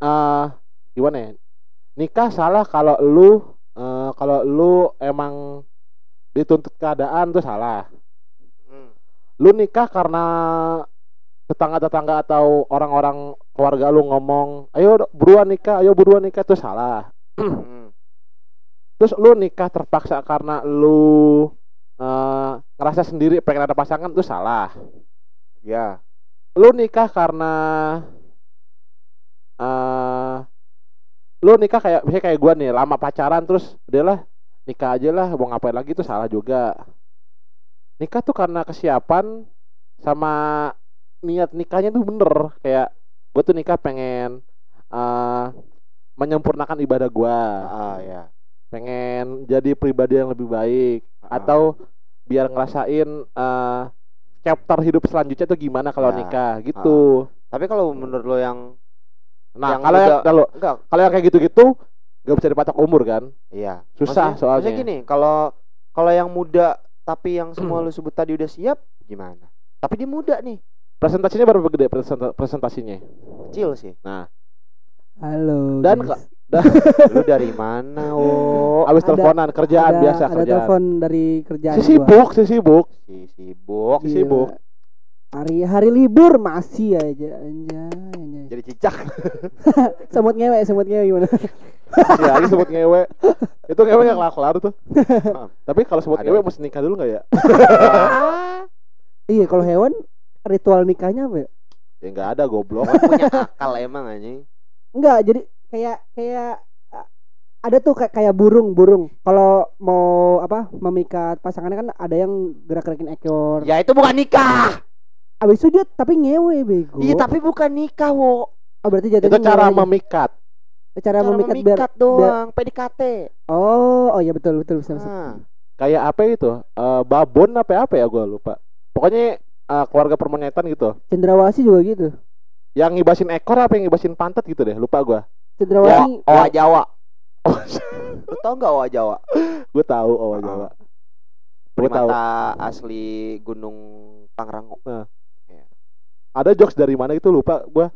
ah gimana ya nikah salah kalau lu eh, kalau lu emang dituntut keadaan tuh salah. Hmm. Lu nikah karena tetangga-tetangga atau orang-orang keluarga lu ngomong, "Ayo buruan nikah, ayo buruan nikah." Itu salah. Hmm. Terus lu nikah terpaksa karena lu eh, ngerasa sendiri pengen ada pasangan itu salah. Ya. Lu nikah karena eh lu nikah kayak misalnya kayak gua nih lama pacaran terus udahlah nikah aja lah mau ngapain lagi itu salah juga. Nikah tuh karena kesiapan sama niat nikahnya tuh bener kayak gue tuh nikah pengen eh menyempurnakan ibadah gua Ah, ya. pengen jadi pribadi yang lebih baik Ah. atau biar ngerasain eh chapter hidup selanjutnya tuh gimana kalau Ya. nikah gitu. Tapi kalau menurut lo yang Nah, Yang kalau yang kalau yang kayak gitu-gitu nggak bisa dipatok umur kan? iya. Susah Maksudnya- soalnya. maksudnya gini, kalau kalau yang muda tapi yang semua lu sebut tadi udah siap, gimana? Tapi dia muda nih, Presentasinya berapa gede presenta- presentasinya? kecil sih. Nah, Halo. Dan guys. Lu dari mana, oh? abis ada- teleponan kerjaan ada, biasa ada kerjaan. telepon dari kerjaan Si gua. sibuk, si sibuk. Si sibuk, Si sibuk. Hari hari libur masih aja anjay, anjay. jadi cicak. Semut ngewe, semut ngewe gimana? ya, lagi sebut ngewe. Itu ngewe yang kelar tuh. Tapi kalau sebut ngewe mesti nikah dulu nggak ya? iya, kalau hewan ritual nikahnya apa ya? Ya nggak ada goblok. punya akal emang anjing. Enggak, jadi kayak kayak uh, ada tuh kayak kayak burung, burung. Kalau mau apa? Memikat pasangannya kan ada yang gerak-gerakin ekor. Ya itu bukan nikah. Abis itu dia tapi ngewe bego. Iya, tapi bukan nikah, wo. Oh, berarti jatuhnya Itu cara ngewe memikat. Cara, Cara memikat, biar memikat doang, PDKT. Oh, oh ya betul betul bisa. bisa. Ah. Kayak apa itu? Eh, babon apa apa ya gua lupa. Pokoknya eh, keluarga permonyetan gitu. Cendrawasih juga gitu. Yang ngibasin ekor apa yang ngibasin pantat gitu deh, lupa gua. Cendrawasih Owa Jawa. Lu tau nggak Owa Jawa? gue tahu oh Jawa. Gue tahu. Primata asli Gunung Pangrango. Ada jokes dari mana itu lupa gua.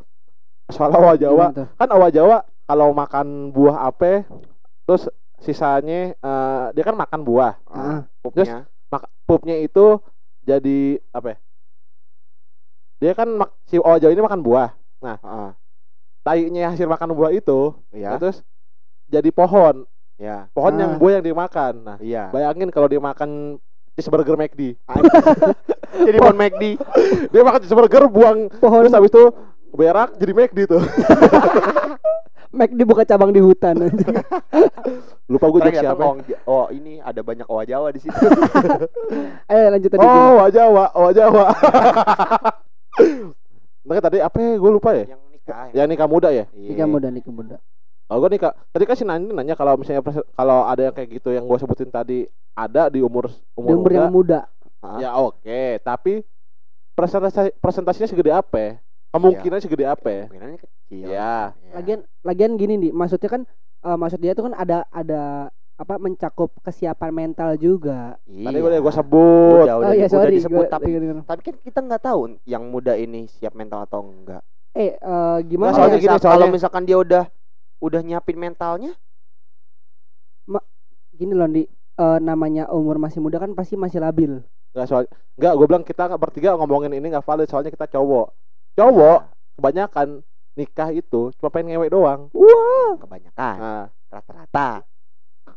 Soal awal Jawa. Kan awal Jawa kalau makan buah apa terus sisanya eh, dia kan makan buah. Ah. Pupnya. Mak pupnya itu jadi apa ya? Dia kan mak si Jawa ini makan buah. Ah, Tainya hasil makan buah itu Iya. terus jadi pohon. Ya. Pohon Ah. yang buah yang dimakan. Nah, Iya. bayangin kalau dia makan cheeseburger McD. Jadi Bon McD. Dia makan cheeseburger buang Pohon terus habis itu berak jadi McD tuh. Mac dibuka cabang di hutan. Lupa gue Ternyata siapa. oh, oh ini ada banyak Owa Jawa di situ. Ayo lanjut tadi. Oh, wajah Jawa, wajah Jawa. Nah, tadi apa ya? Gue lupa ya. yang nikah. Yang nikah muda ya? Iya. Nikah muda, nikah muda. Kalau gue nikah, tadi kan si Nani nanya kalau misalnya pres- kalau ada yang kayak gitu yang gue sebutin tadi ada di umur Di umur, umur yang muda, muda. ya oke. Tapi presentasi presentasinya segede apa? ya? Kemungkinan segede apa? ya? Kemungkinannya kecil. Ya. Lagian lagian gini nih, maksudnya kan eh, maksud dia tuh kan ada ada apa mencakup kesiapan mental juga. Iya. Tadi udah gue sebut. Udah, udah, oh iya udah sorry. disebut gua- tapi gua- tapi kan kita nggak tahu yang muda ini siap mental atau enggak. eh eh, gimana Nggak, soalnya ya? gini, soalnya- kalau misalkan dia udah udah nyiapin mentalnya, Gini loh di eh, namanya umur masih muda kan pasti masih labil. Enggak soal enggak gue bilang kita nggak bertiga ngomongin ini nggak valid soalnya kita cowok. Cowok kebanyakan nikah itu cuma pengen ngewek doang. Wah, kebanyakan Nah, rata-rata.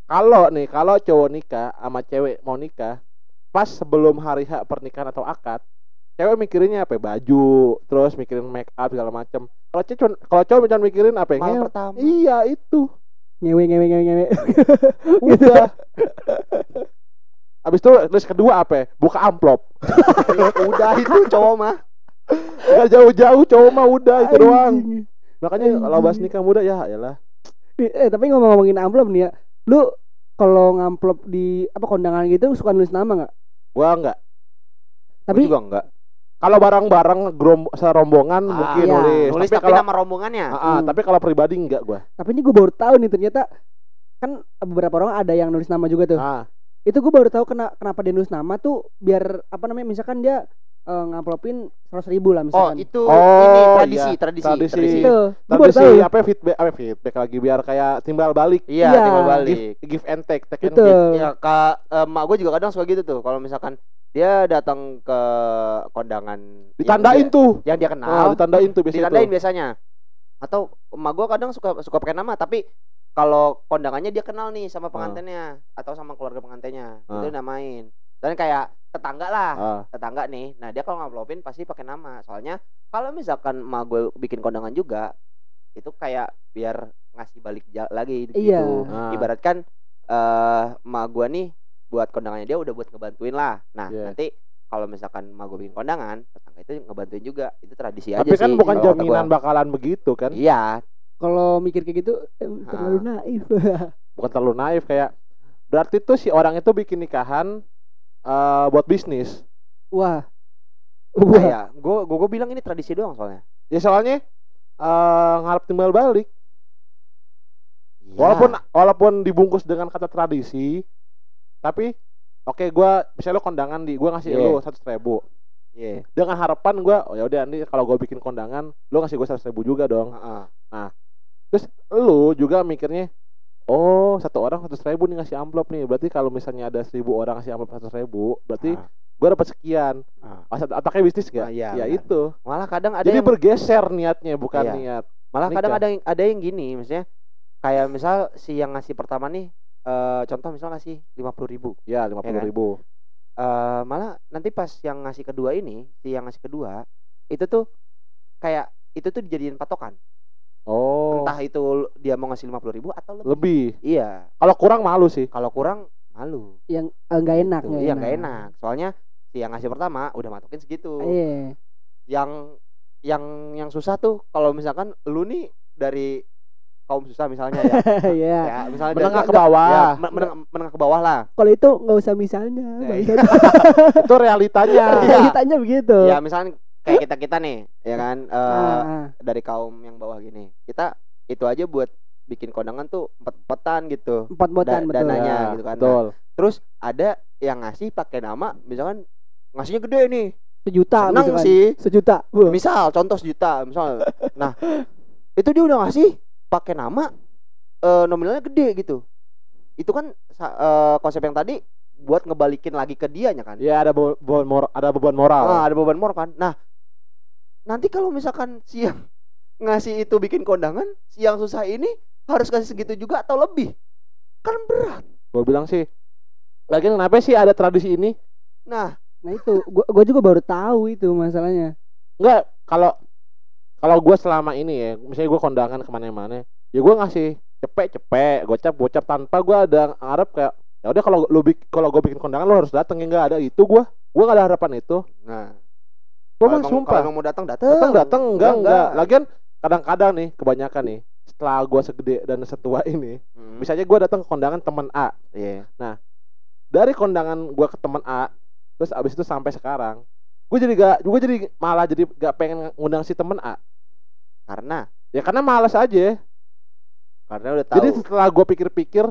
kalau nih kalau cowok nikah sama cewek mau nikah pas sebelum hari H pernikahan atau akad cewek mikirinnya apa baju terus mikirin make up segala macem kalau cewek kalau cowok cuma mikirin apa ya? Ngewe. pertama. iya itu ngewe ngewe ngewe ngewe. udah Abis itu terus kedua apa buka amplop udah itu cowok mah. Gak jauh-jauh cowok mah udah itu doang makanya kalau bahas nikah muda ya yalah Nih, Eh tapi ngomong-ngomongin amplop nih ya, lu kalau ngamplop di apa kondangan gitu suka nulis nama nggak? gua enggak Tapi Tapi juga enggak. kalau bareng-bareng gerom- serombongan mungkin iya. nulis, Nulis tapi tapi, kalau nama rombongannya. Ah, ah, Hmm. tapi kalau pribadi enggak gua tapi ini gue baru tahu nih ternyata kan beberapa orang ada yang nulis nama juga tuh. ah Itu gue baru tahu kena, kenapa dia nulis nama tuh biar apa namanya misalkan dia eh, ngamplopin seratus ribu lah Oh, misalkan. itu Oh, ini iya. tradisi, tradisi, Tradisi. tradisi. Itu. Tradisi tahu. apa ya, feedback apa feedback lagi biar kayak timbal balik Iya, Iya. timbal balik. give, give and take take and Betul. give Ya, kak, emak gue juga kadang suka gitu tuh. Kalau misalkan dia datang ke kondangan yang ditandain dia- tuh yang dia ah, kenal, ditandain tuh biasanya ditandain tuh. biasanya. Atau emak gue kadang suka suka pakai nama, tapi kalau kondangannya dia kenal nih sama pengantinnya atau sama keluarga pengantinnya, itu Ah. namain. Dan kayak tetangga lah, Ah, tetangga nih. Nah, dia kalau ngamplopin pasti pakai nama. Soalnya kalau misalkan emak gue bikin kondangan juga, itu kayak biar ngasih balik lagi gitu. Iya. Ah. Ibaratkan eh emak gue nih buat kondangannya dia udah buat ngebantuin lah. Nah, Iya. nanti kalau misalkan emak gue bikin kondangan, tetangga itu ngebantuin juga. Itu tradisi aja tapi kan sih. bukan jaminan gua. bakalan begitu kan Iya, Kalau mikir kayak gitu eh, terlalu Ah. naif. bukan terlalu naif kayak berarti tuh si orang itu bikin nikahan eh, buat bisnis Wah. Nah, Wah. ya, gue gue bilang ini tradisi doang soalnya. ya soalnya eh ngarep timbal balik Iya. walaupun walaupun dibungkus dengan kata tradisi tapi oke gua misalnya lo kondangan di gua ngasih Iya. lo seratus ribu Iya. dengan harapan gua oh ya udah nanti kalau gua bikin kondangan lo ngasih gua seratus ribu juga dong Heeh. terus lu juga mikirnya oh satu orang seratus ribu nih ngasih amplop nih berarti kalau misalnya ada seribu orang ngasih amplop seratus ribu berarti Ah. gua dapat sekian Ah. Masa otaknya bisnis gak? Ah, iya, ya benar. itu Malah kadang ada jadi yang bergeser niatnya bukan Iya. niat malah kadang nikah. ada yang ada yang gini, misalnya kayak misal si yang ngasih pertama nih eh contoh misal ngasih lima puluh ribu ya lima puluh kan? ribu eh malah nanti pas yang ngasih kedua ini si yang ngasih kedua itu tuh kayak itu tuh dijadiin patokan oh. Entah itu dia mau ngasih lima puluh ribu atau lebih. Lebih. Iya. Kalau kurang malu sih. Kalau kurang malu. Yang eh, nggak enak, iya nggak enak. Soalnya si yang ngasih pertama udah matokin segitu. Iya. yang yang yang susah tuh kalau misalkan lu nih dari kaum susah misalnya ya. Iya. ya misalnya menengah dari- ke bawah. ya, men- menengah, menengah ke bawah lah. Kalau itu nggak usah misalnya. Eh, bangsat. itu realitanya. Iya. Ditanya begitu. ya misalnya kayak kita kita nih ya kan eh, Ah, dari kaum yang bawah gini kita itu aja buat bikin kondangan tuh empat empetan gitu empat botan Da- betul. dananya. Ya, gitu kan. betul terus ada yang ngasih pakai nama misalkan ngasihnya gede nih Sejuta seneng misalkan. sih Sejuta. Wah. misal contoh sejuta misal nah itu dia udah ngasih pakai nama eh, nominalnya gede gitu itu kan eh, konsep yang tadi buat ngebalikin lagi ke dianya kan ya ada be- beban moral ada beban moral Ah, ada beban moral kan nah nanti kalau misalkan si yang ngasih itu bikin kondangan si yang susah ini harus kasih segitu juga atau lebih? Kan berat. Gue bilang sih lagi kenapa sih ada tradisi ini? Nah. Nah itu, gua, gua juga baru tahu itu masalahnya. enggak kalau kalau gue selama ini ya misalnya gue kondangan ke mana-mana ya gue ngasih cepet cepet gocap gocap tanpa gue ada ngarep kayak ya udah kalau lu kalau gue bikin kondangan lu harus datang ya nggak ada. Itu gue gue gak ada harapan itu. Nah gue mah sumpah. kalau mau datang datang. Datang datang. Enggak enggak enggak. lagian kadang-kadang nih kebanyakan nih setelah gue segede dan setua ini Hmm, misalnya gue datang ke kondangan teman A. Iya. Dari kondangan gue ke teman A terus abis itu sampai sekarang gue jadi gak gue jadi malah jadi gak pengen ngundang si temen A. Karena? Ya karena malas aja. Karena udah tahu. jadi setelah gue pikir-pikir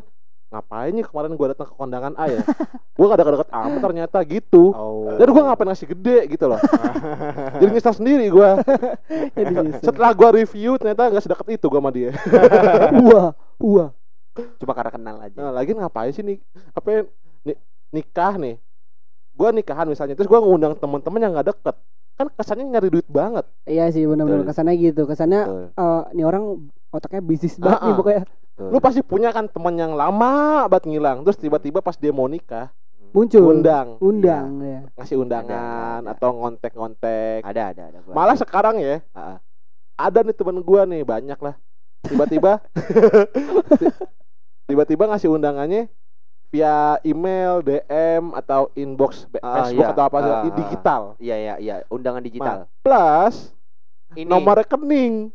ngapain nih kemarin gue datang ke kondangan A ya? Gue gak deket-deket amat ternyata gitu. Oh. Jadi gue ngapain ngasih gede gitu loh. Jadi nyesal sendiri gue Jadi nyesel. setelah gue review ternyata gak sedekat itu gue sama dia. Wah, wah. cuma karena kenal aja. Nah, lagi ngapain sih nih? Apa ya, ni- nikah nih. Gue nikahan misalnya terus gue ngundang temen-temen yang gak deket. Kan kesannya nyari duit banget. Iya sih benar-benar kesannya gitu. Kesannya Betul, eh nih orang otaknya bisnis banget Ah, nih ah. pokoknya. Betul. lu pasti punya kan temen yang lama banget ngilang terus tiba-tiba pas dia mau nikah Muncul. undang Undang ya. ngasih undangan Ada, ada. atau ngontek-ngontek ada ada ada gua malah ada. sekarang ya ada nih temen gua nih banyak lah tiba-tiba ti- tiba-tiba ngasih undangannya via email DM atau inbox Ah, Facebook iya. atau apa ah. digital iya iya iya undangan digital plus ini nomor rekening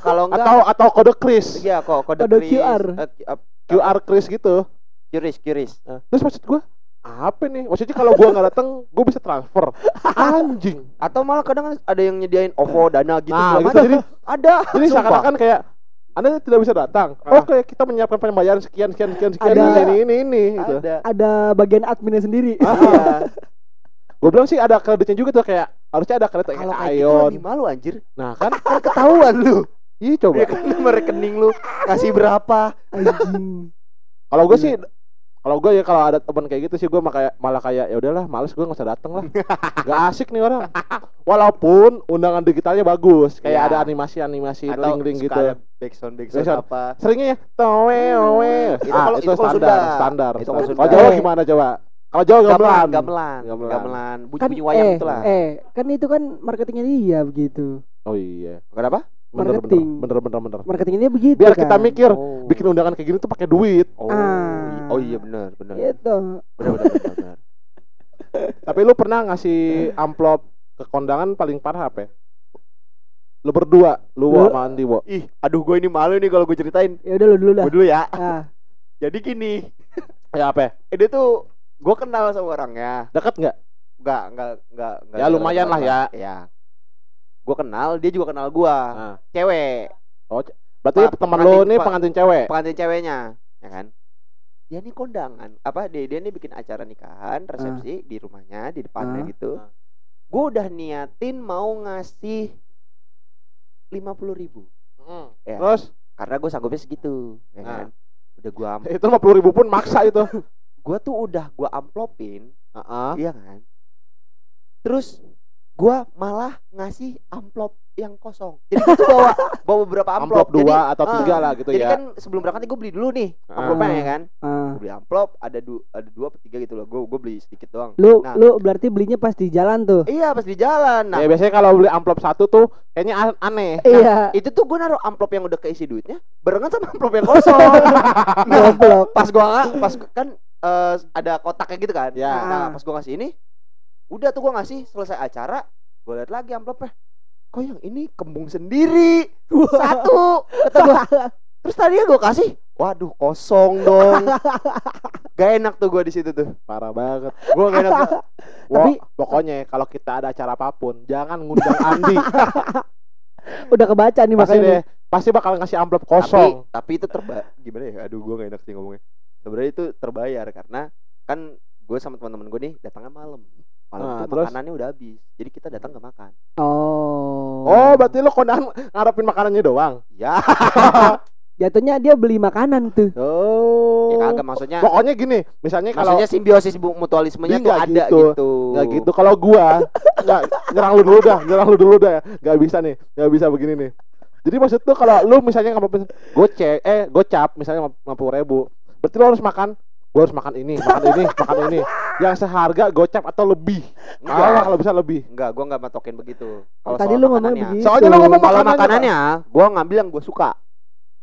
kalau enggak atau atau kode kris iya kok kode, Kode kris, QR. eh, ki- ap- QR kris gitu. QRIS QRIS Nah, terus maksud gua apa nih? Maksudnya kalau gua nggak datang gua bisa transfer. Anjing. Atau malah kadang ada yang nyediain OVO dana gitu nah gitu. jadi ada. jadi seakan-akan kayak anda tidak bisa datang. Ah. oke kita menyiapkan pembayaran sekian sekian sekian sekian Ada. ini ini ini gitu. Ada. Ada bagian adminnya sendiri. Ah, iya. Gue bilang sih ada kreditnya juga tuh kayak harusnya ada kayak Kalau kayak gitu lebih malu anjir. nah kan Kan ketahuan lu. iya coba Ya kan nomor rekening lu kasih berapa? Anjing. kalau gue Iya. sih kalau gue ya kalau ada teman kayak gitu sih gue kayak malah kayak ya udahlah males gue nggak usah dateng lah gak asik nih orang walaupun undangan digitalnya bagus kayak Iya. ada animasi animasi ring ring gitu ada backsound backsound Backsound. apa? seringnya ya towe owe Itu ah, kalau- itu, itu kalau standar Sunda. standar Itu kalau standar. Kalau Jawa gimana coba kalau Jawa gamelan Gamelan, gamelan, Gamelan. gamelan, bunyi Kan bunyi wayang eh, itulah. eh, kan itu kan marketingnya dia begitu. oh iya Kenapa? bener Marketing. bener bener bener bener Marketingnya dia begitu. biar kan? kita mikir Oh. bikin undangan kayak gini tuh pakai duit Oh, Ah. oh iya benar, benar. Gitu. Benar, benar, benar, benar. tapi lu pernah ngasih amplop ke kondangan paling parah apa ya? lu berdua lu Lu- sama Andi Wo. Ih, aduh gue ini malu nih kalau gue ceritain. Ya udah lu dulu dah. Gue dulu ya. Ah, Jadi gini, ya apa ya? eh, dia tuh gue kenal sama orangnya. deket nggak Enggak, enggak, enggak, enggak. Ya, lumayan lah ya. Ya. Gue kenal, dia juga kenal gua. Nah. Cewek, berarti Pak, teman pengantin- lu nih Pak. pengantin cewek pengantin ceweknya, ya kan? Dia nih kondangan, apa dia dia nih bikin acara nikahan, resepsi di rumahnya, di depannya Ah. gitu. Ah. Gue udah niatin mau ngasih lima puluh ribu, Ya. terus karena gue sanggupnya segitu, ya kan? Udah gua am- itu lima puluh ribu pun maksa itu gua tuh udah gua amplopin, Heeh. iya kan? Terus gua malah ngasih amplop yang kosong. Jadi tuh bawa bawa beberapa amplop. amplop dua Jadi, atau tiga lah gitu Jadi ya kan sebelum berangkat gue beli dulu nih amplopnya ya kan. Gue beli amplop ada du ada dua atau tiga gitu loh. Gue gue beli sedikit doang. Lu Nah. lu berarti belinya pas di jalan tuh. Iya pas di jalan. Nah ya biasanya kalau beli amplop satu tuh kayaknya an- aneh Iya. itu tuh gue naruh amplop yang udah keisi duitnya barengan sama amplop yang kosong. nah, pas gua nggak pas kan eh, ada kotaknya gitu kan. Ya. Nah pas gua ngasih ini, udah tuh gua ngasih selesai acara, gua lihat lagi amplopnya. Kok yang ini kembung sendiri satu kata gua. Terus tadinya gua kasih, waduh kosong dong. Gak enak tuh gua di situ tuh. parah banget Gua gak enak. Gua. Tapi- pokoknya kalau kita ada acara apa pun jangan ngundang Andi Udah kebaca nih pasti makanya. deh pasti bakal ngasih amplop Tapi, kosong tapi itu terba gimana ya? Aduh gua gak enak sih ngomongnya. Sebenarnya itu terbayar karena kan gue sama teman-teman gue nih datangnya malam. Malam Nah, tuh terus? makanannya udah habis. Jadi kita datang gak makan. Oh. oh berarti lu kondangan ngarepin makanannya doang Ya, Jatuhnya dia beli makanan tuh. oh ya kagak maksudnya. pokoknya gini misalnya kalau Maksudnya simbiosis bu- mutualismenya tuh nggak ada gitu. gitu. nggak gitu kalau gua nggak nyerang lu dulu dah nyerang lu dulu dah nggak bisa nih nggak bisa begini nih jadi maksud tuh kalau lu misalnya nggak gocek eh gocap misalnya lima puluh ribu berarti lu harus makan gua harus makan ini makan ini makan ini yang seharga gocap atau lebih Enggak. Kalau bisa lebih Enggak, gua nggak matokin begitu. Kalau Tadi soal lu ngomong begitu. Soalnya lu ngomong Kalau makanannya, makanannya, gua ngambil yang gua suka.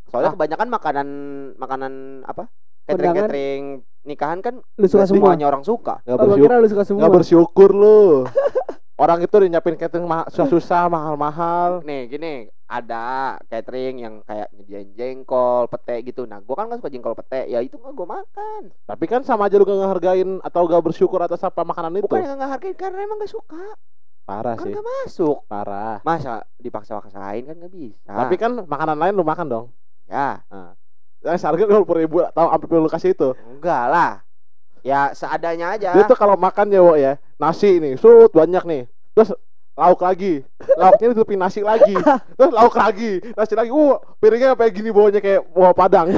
Soalnya Ah. kebanyakan makanan makanan apa? Catering catering nikahan kan Lu suka semua. semuanya orang suka. nggak gua bersyukur kira lu suka semua. nggak bersyukur lu orang itu udah nyiapin catering ma- susah-susah mahal-mahal Nih, gini, ada catering yang kayak nyediain jengkol, pete gitu. Nah, gua kan nggak suka jengkol pete. Ya itu nggak gua makan. tapi kan sama aja lu gak ngehargain atau gak bersyukur atas apa makanan itu Bukan yang nggak hargain karena emang nggak suka. parah Kan sih nggak masuk. parah Masa dipaksa-paksain kan nggak bisa. tapi kan makanan lain lu makan dong ya yang seharga dua puluh ribu atau hampir lu kasih itu enggak lah. Ya seadanya aja. dia tuh kalau makan ya wo ya nasi nih sud banyak nih terus lauk lagi. Lauknya ditutupin nasi lagi. Terus lauk lagi. Nasi lagi. Uh piringnya kayak gini bawahnya kayak buah padang.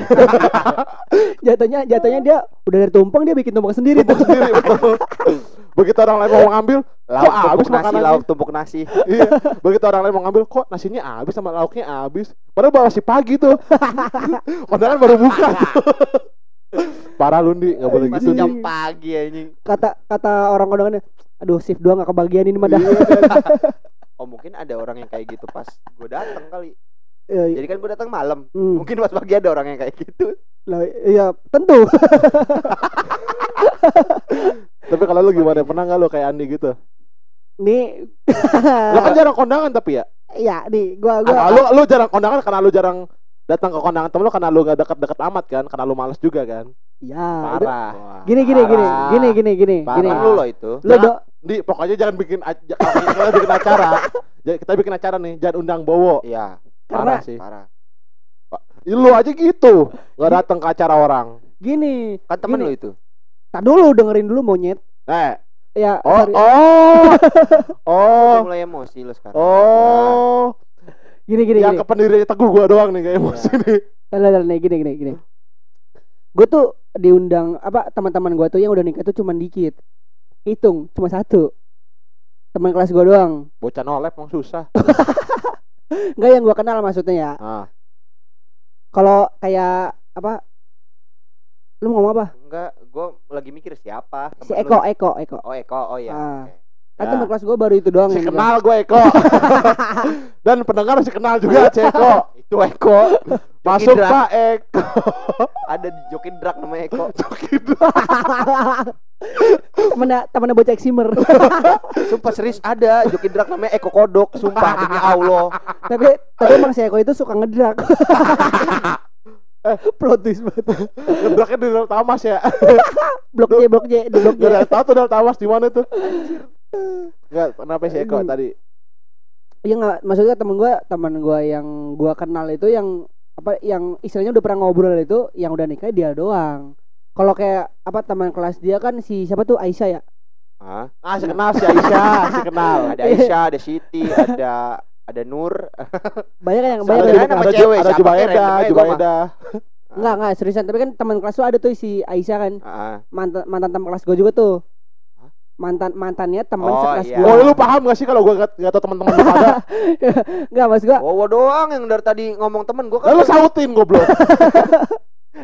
Jatuhnya jatuhnya dia udah dari tumpeng dia bikin tumpeng sendiri tuh. tumpuk sendiri betul begitu orang lain mau ngambil lauk kok habis nasi, makanannya? lauk tumpuk nasi. iya. Begitu orang lain mau ngambil kok nasinya habis sama lauknya habis? Padahal baru masih pagi tuh. Padahal baru buka tuh. parah lundi nggak boleh Masih gitu jam nih pagi anjing. Kata kata orang kondangannya, aduh shift dua gak kebagian ini mah dah. Iya, dan- Oh mungkin ada orang yang kayak gitu pas gue datang kali. Iya, iya. Jadi kan gue datang malam. Hmm, Mungkin pas pagi ada orang yang kayak gitu. lah, iya tentu. tapi kalau lu gimana pernah nggak lu kayak Andi gitu Nih, lu kan jarang kondangan tapi ya ya nih gua Ah, gua lu lu jarang kondangan karena lu jarang datang ke kondangan temen lu karena lu gak deket-deket amat kan karena lu males juga kan ya itu- parah gini gini gini Parah. gini gini gini Parah. gini. Lu loh itu. Lu do di pokoknya jangan bikin kita bikin acara kita bikin acara nih jangan undang Bowo Iya, parah Karena- sih parah. Ya, lu aja gitu nggak datang ke acara orang gini. Kan temen Gini. lu itu. Tak dulu dengerin dulu monyet. eh ya Oh, sorry. oh. Oh. Udah mulai emosi lo sekarang. Oh. gini gini Yang gini. ke pendirinya teguh gua doang nih kayak emosi nih. Tahan, tahan, nih, gini gini gini. Gue tuh diundang apa teman-teman gue tuh yang udah nikah tuh cuma dikit. Hitung cuma satu. Teman kelas gue doang. Bocah nolep emang susah. Enggak yang gue kenal maksudnya ya. Ah. Kalau kayak apa? Lu ngomong apa? Enggak, gua lagi mikir siapa. Si Eko, lu. Eko, Eko. Oh, Eko. Oh iya. Ah. oke. Kan Ya. teman kelas gue baru itu doang Si kenal gue Eko. Dan pendengar si kenal juga si Eko. Itu Eko. Masuk. Pak Eko. Ada di joki drag namanya Eko. Temennya temennya bocah Eximer. Sumpah serius ada joki drag namanya Eko Kodok. Sumpah demi Allah. tapi tapi emang si Eko itu suka ngedrak. Plot twist banget. Ngedraknya di dalam tamas ya. Blok J, blok J, di blok J. Gak tahu tuh dalam tamas di mana tuh. Enggak, kenapa si Eko tadi? Iya nggak, maksudnya temen gue, temen gue yang gue kenal itu yang apa, yang istilahnya udah pernah ngobrol itu, yang udah nikah dia doang. Kalau kayak apa teman kelas dia kan si siapa tuh Aisyah ya? Hah? Ah, si kenal si Aisyah, si kenal. Ada Aisyah, ada Siti, ada ada Nur. Banyak yang Ada banyak juga yang nama ada, cewek, ada Jubaida, Jubaida. Enggak enggak seriusan, tapi kan teman kelas tuh ada tuh si Aisyah kan, Heeh. mantan mantan teman kelas gue juga tuh. Hah? Mantan mantannya teman Oh, sekelas iya. gue. Oh, lu paham gak sih kalau gue gak, gak tau teman-teman lu pada? Enggak gue, Oh, gua doang yang dari tadi ngomong temen gua kan. Lalu sautin goblok.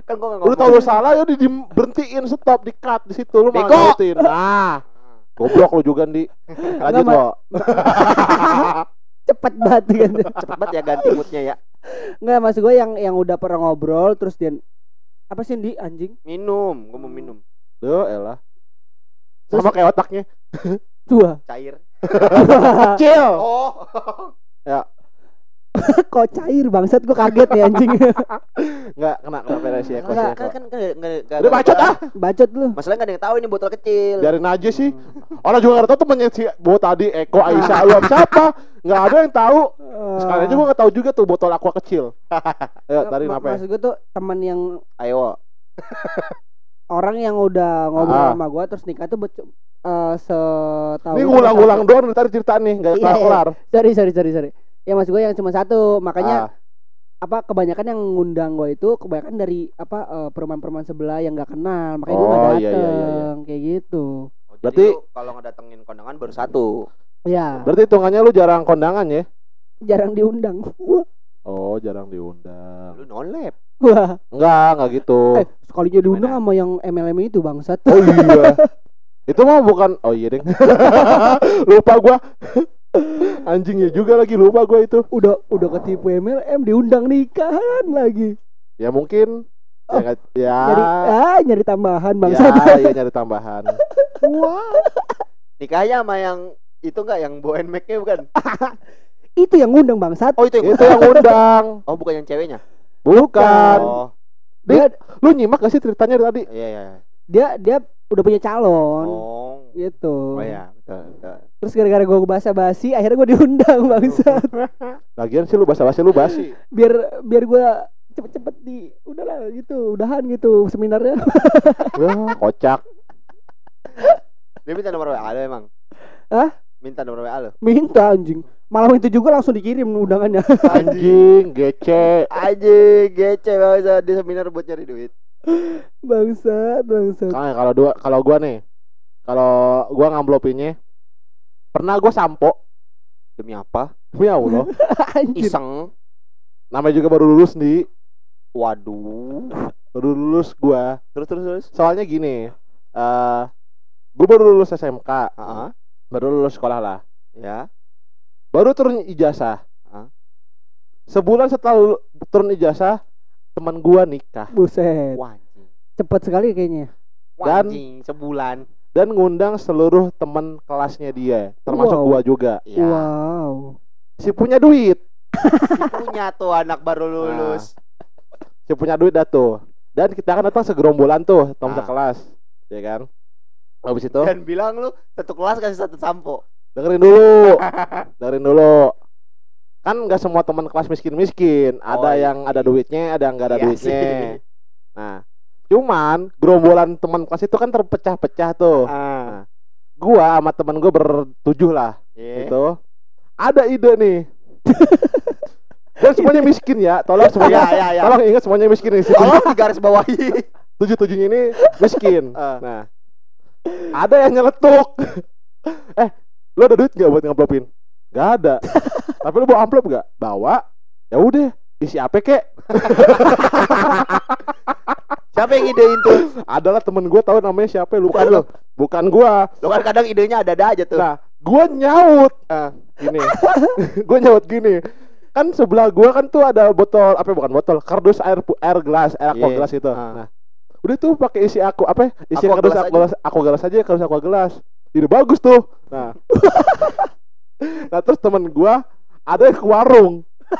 Kan gua nggak Lu ngomong. tau lu salah ya di di- berhentiin stop di cut di situ lu malah Bego. sautin. Nah, goblok lu juga di. Lanjut, Bo. cepet banget kan. Cepet banget ya ganti moodnya ya. Enggak maksud gue yang yang udah pernah ngobrol terus dia apa sih di anjing? Minum, gua mau minum. Duh, elah. Sama kayak otaknya. Tua. Cair. Kecil. Oh. Kok cair bangsat gue kaget nih anjing. Enggak kena kena Eko si Enggak, Eko. kan kan kan enggak enggak. Udah bacot ah. Bacot lu. Masalahnya enggak ada yang tahu ini botol kecil. Biarin aja sih. Orang juga gak tau temennya si Bo tadi Eko Aisyah lu siapa? Gak ada yang tahu. Sekali aja gua gak tahu juga tuh botol aqua kecil. Ayo tadi Ma- apa ya? Maksud gue tuh teman yang Ayo. orang yang udah ngobrol Ah. sama gua terus nikah tuh becu- eh setahu Ini satu. doang dari tadi cerita nih, gak Iya, iya. kelar. Sorry sorry sorry sorry. Ya maksud gue yang cuma satu, makanya Ah, apa kebanyakan yang ngundang gua itu kebanyakan dari apa eh, perumahan-perumahan sebelah yang nggak kenal, makanya gua Oh, nggak iya, iya, dateng iya, iya. kayak gitu. Oh, Berarti- kalau ngedatengin kondangan baru satu. Ya, berarti hitungannya lu jarang kondangan ya? jarang diundang. Wah, Oh, jarang diundang. Lu nolep. wah. Enggak, enggak gitu. Eh, sekalinya diundang sama yang MLM itu bangsat. Oh iya. Itu mah bukan Oh iya, Ding. lupa gua. Anjingnya juga lagi lupa gua itu. Udah udah ketipu MLM diundang nikahan lagi. Ya mungkin ya, nggak- ya, Nyari ah nyari tambahan ya, bangsat. ya nyari tambahan. Wah. Nikahnya sama yang itu enggak yang bawain mic-nya bukan? Itu yang ngundang bangsat. Oh, itu yang Itu yang undang. Oh, bukan yang ceweknya. Bukan. Oh. Dia Lu nyimak gak sih ceritanya tadi? Iya, iya. iya. Dia dia udah punya calon Oh. gitu. Oh ya, betul, betul. Terus gara-gara gue bahasa basi, akhirnya gue diundang bangsat. Lagian sih lu basa-basi lu basi. biar biar gue cepet-cepet di udahlah gitu, udahan gitu seminarnya. Wah, kocak. Dia minta nomor WA lu emang? Hah? Minta nomor WA lu? Minta anjing. Malam itu juga langsung dikirim undangannya. Anjing, gece. Aja, gece banget di seminar buat nyari duit. Bangsat, bangsat. Makanya kalau dua kalau gua nih, kalau gua ngamplopinnya pernah gua sampo Demi apa? demi Allah Anjir. Iseng. namanya juga baru lulus di Waduh. baru lulus gua Terus terus terus. soalnya gini eh gua baru lulus SMK Heeh. baru lulus sekolah lah Ya. baru turun ijazah Hah? sebulan setelah turun ijazah teman gua nikah Buset. Wajing. Cepet sekali kayaknya. Dan- sebulan. dan ngundang seluruh teman kelasnya dia termasuk Wow. gua juga Ya. Wow. si punya duit Si punya tuh anak baru lulus. si punya duit dah tuh dan kita kan datang segerombolan tuh teman Ah. sekelas ya kan habis itu Dan bilang lu satu kelas kasih satu sampo. dengerin dulu dengerin dulu kan nggak semua teman kelas miskin miskin Oh, ada iya. yang ada duitnya ada yang nggak ada Iya duitnya sih. nah cuman gerombolan teman kelas itu kan terpecah-pecah tuh Ah. gua sama teman gua bertujuh lah Iya. itu ada ide nih dan semuanya miskin ya tolong Ya, semuanya ya, ya. tolong ingat semuanya miskin nih Tolong garis bawahi. tujuh tujuhnya ini miskin Ah. nah ada yang nyeletuk eh lu ada duit nggak buat ngamplopin nggak ada. Tapi lu bawa amplop nggak? Bawa. Ya udah isi apa kek. Siapa yang idein tuh? adalah temen gue tahu namanya siapa lupa Bukan lo. bukan gua. Lo kan kadang idenya ada-ada aja tuh. nah gua nyaut. Ah. gini. Gua nyaut gini. Kan sebelah gua kan tuh ada botol apa bukan botol kardus air air gelas air aqua Iya. gelas itu. Ah. nah udah tuh pakai isi aku apa ya? isi Aqua kardus aqua gelas aqua gelas aja kardus aqua gelas. Ini bagus tuh. Nah nah terus temen gua ada yang ke warung.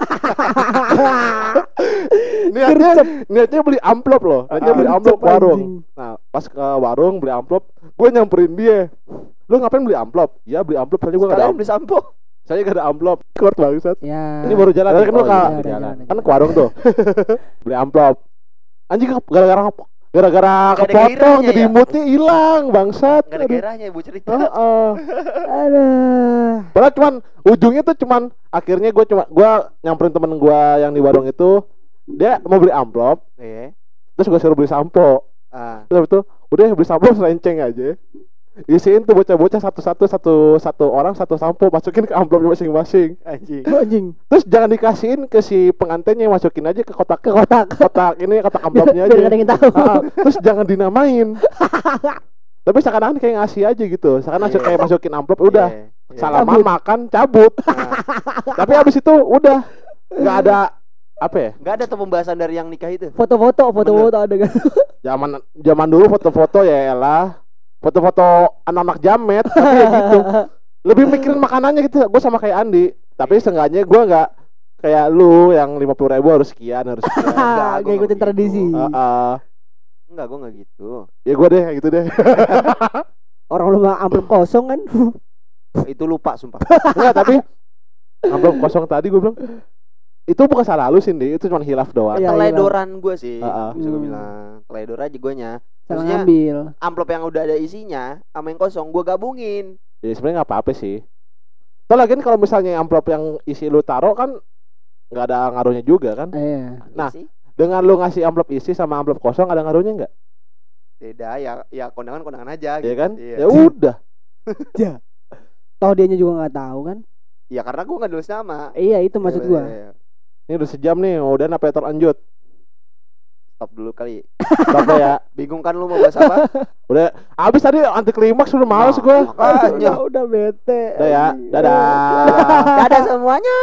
Niatnya niatnya beli amplop loh. Niatnya beli amplop Gercep, warung. anjing. nah pas ke warung beli amplop gue nyamperin dia. Lu ngapain beli amplop? Ya beli amplop soalnya gue gak ada beli sampo. saya gak ada amplop. Kuat banget ya. Ini baru jalan Oh, kan lu iya, ka- udah jalan. jalan. kan ke warung tuh. Beli amplop. Anjing ke- gara-gara gara-gara kepotong jadi ya? moodnya hilang bangsat Gak ada gairahnya ibu cerita. Heeh. Aduh. Padahal cuman ujungnya tuh cuman akhirnya gue cuma gue nyamperin temen gue yang di warung itu dia mau beli amplop Iya. terus gue suruh beli sampo Ah. terus itu udah beli sampo serenceng aja isiin tuh bocah-bocah satu-satu satu satu orang satu sampo masukin ke amplopnya masing-masing Anjing. Anjing terus jangan dikasihin ke si pengantinnya masukin aja ke kotak ke kotak. kotak ini kotak amplopnya aja Biar ada yang tahu. Ah, terus jangan dinamain tapi seakan-akan kayak ngasih aja gitu seakan Iya. kayak masukin amplop udah Iya, iya. salaman Cabut. makan cabut Nah, tapi habis itu udah nggak ada apa ya Nggak ada tuh pembahasan dari yang nikah itu. Foto-foto, foto-foto ada kan. zaman zaman dulu foto-foto ya elah foto-foto anak-anak jamet tapi ya gitu lebih mikirin makanannya gitu gue sama kayak Andi tapi seenggaknya gue nggak kayak lu yang lima puluh ribu harus sekian harus sekian Enggak, Gak ikutin begitu. tradisi. Ah, ah. Enggak, gua enggak gitu. ya gue deh kayak gitu deh Orang lu mah amplop kosong kan. itu lupa sumpah. Enggak tapi amplop kosong tadi gue bilang itu bukan salah lu Cindy itu cuma hilaf doang Iya, Teledoran gue sih. Ah, ah. Bisa gue Hmm. bilang. Teledor aja guanya. Salah Maksudnya- ngambil. Amplop yang udah ada isinya sama yang kosong gua gabungin. ya sebenarnya nggak apa-apa sih Terus lagi kalau misalnya amplop yang isi lu taruh kan nggak ada ngaruhnya juga kan Iya. Nah. Iya sih. dengan lu ngasih amplop isi sama amplop kosong ada ngaruhnya nggak beda ya ya kondangan kondangan aja ya gitu. kan Iya. ya udah Toh dianya juga nggak tahu kan. Ya karena gua nggak nulis nama. Iya itu maksud Iya, gua. iya, iya. Ini udah sejam nih udah apa yang terlanjut Stop dulu kali. Stop ya Bingung kan lu mau bahas apa? udah abis tadi anti klimaks udah males gue makanya. udah bete. udah ya dadah Dadah semuanya.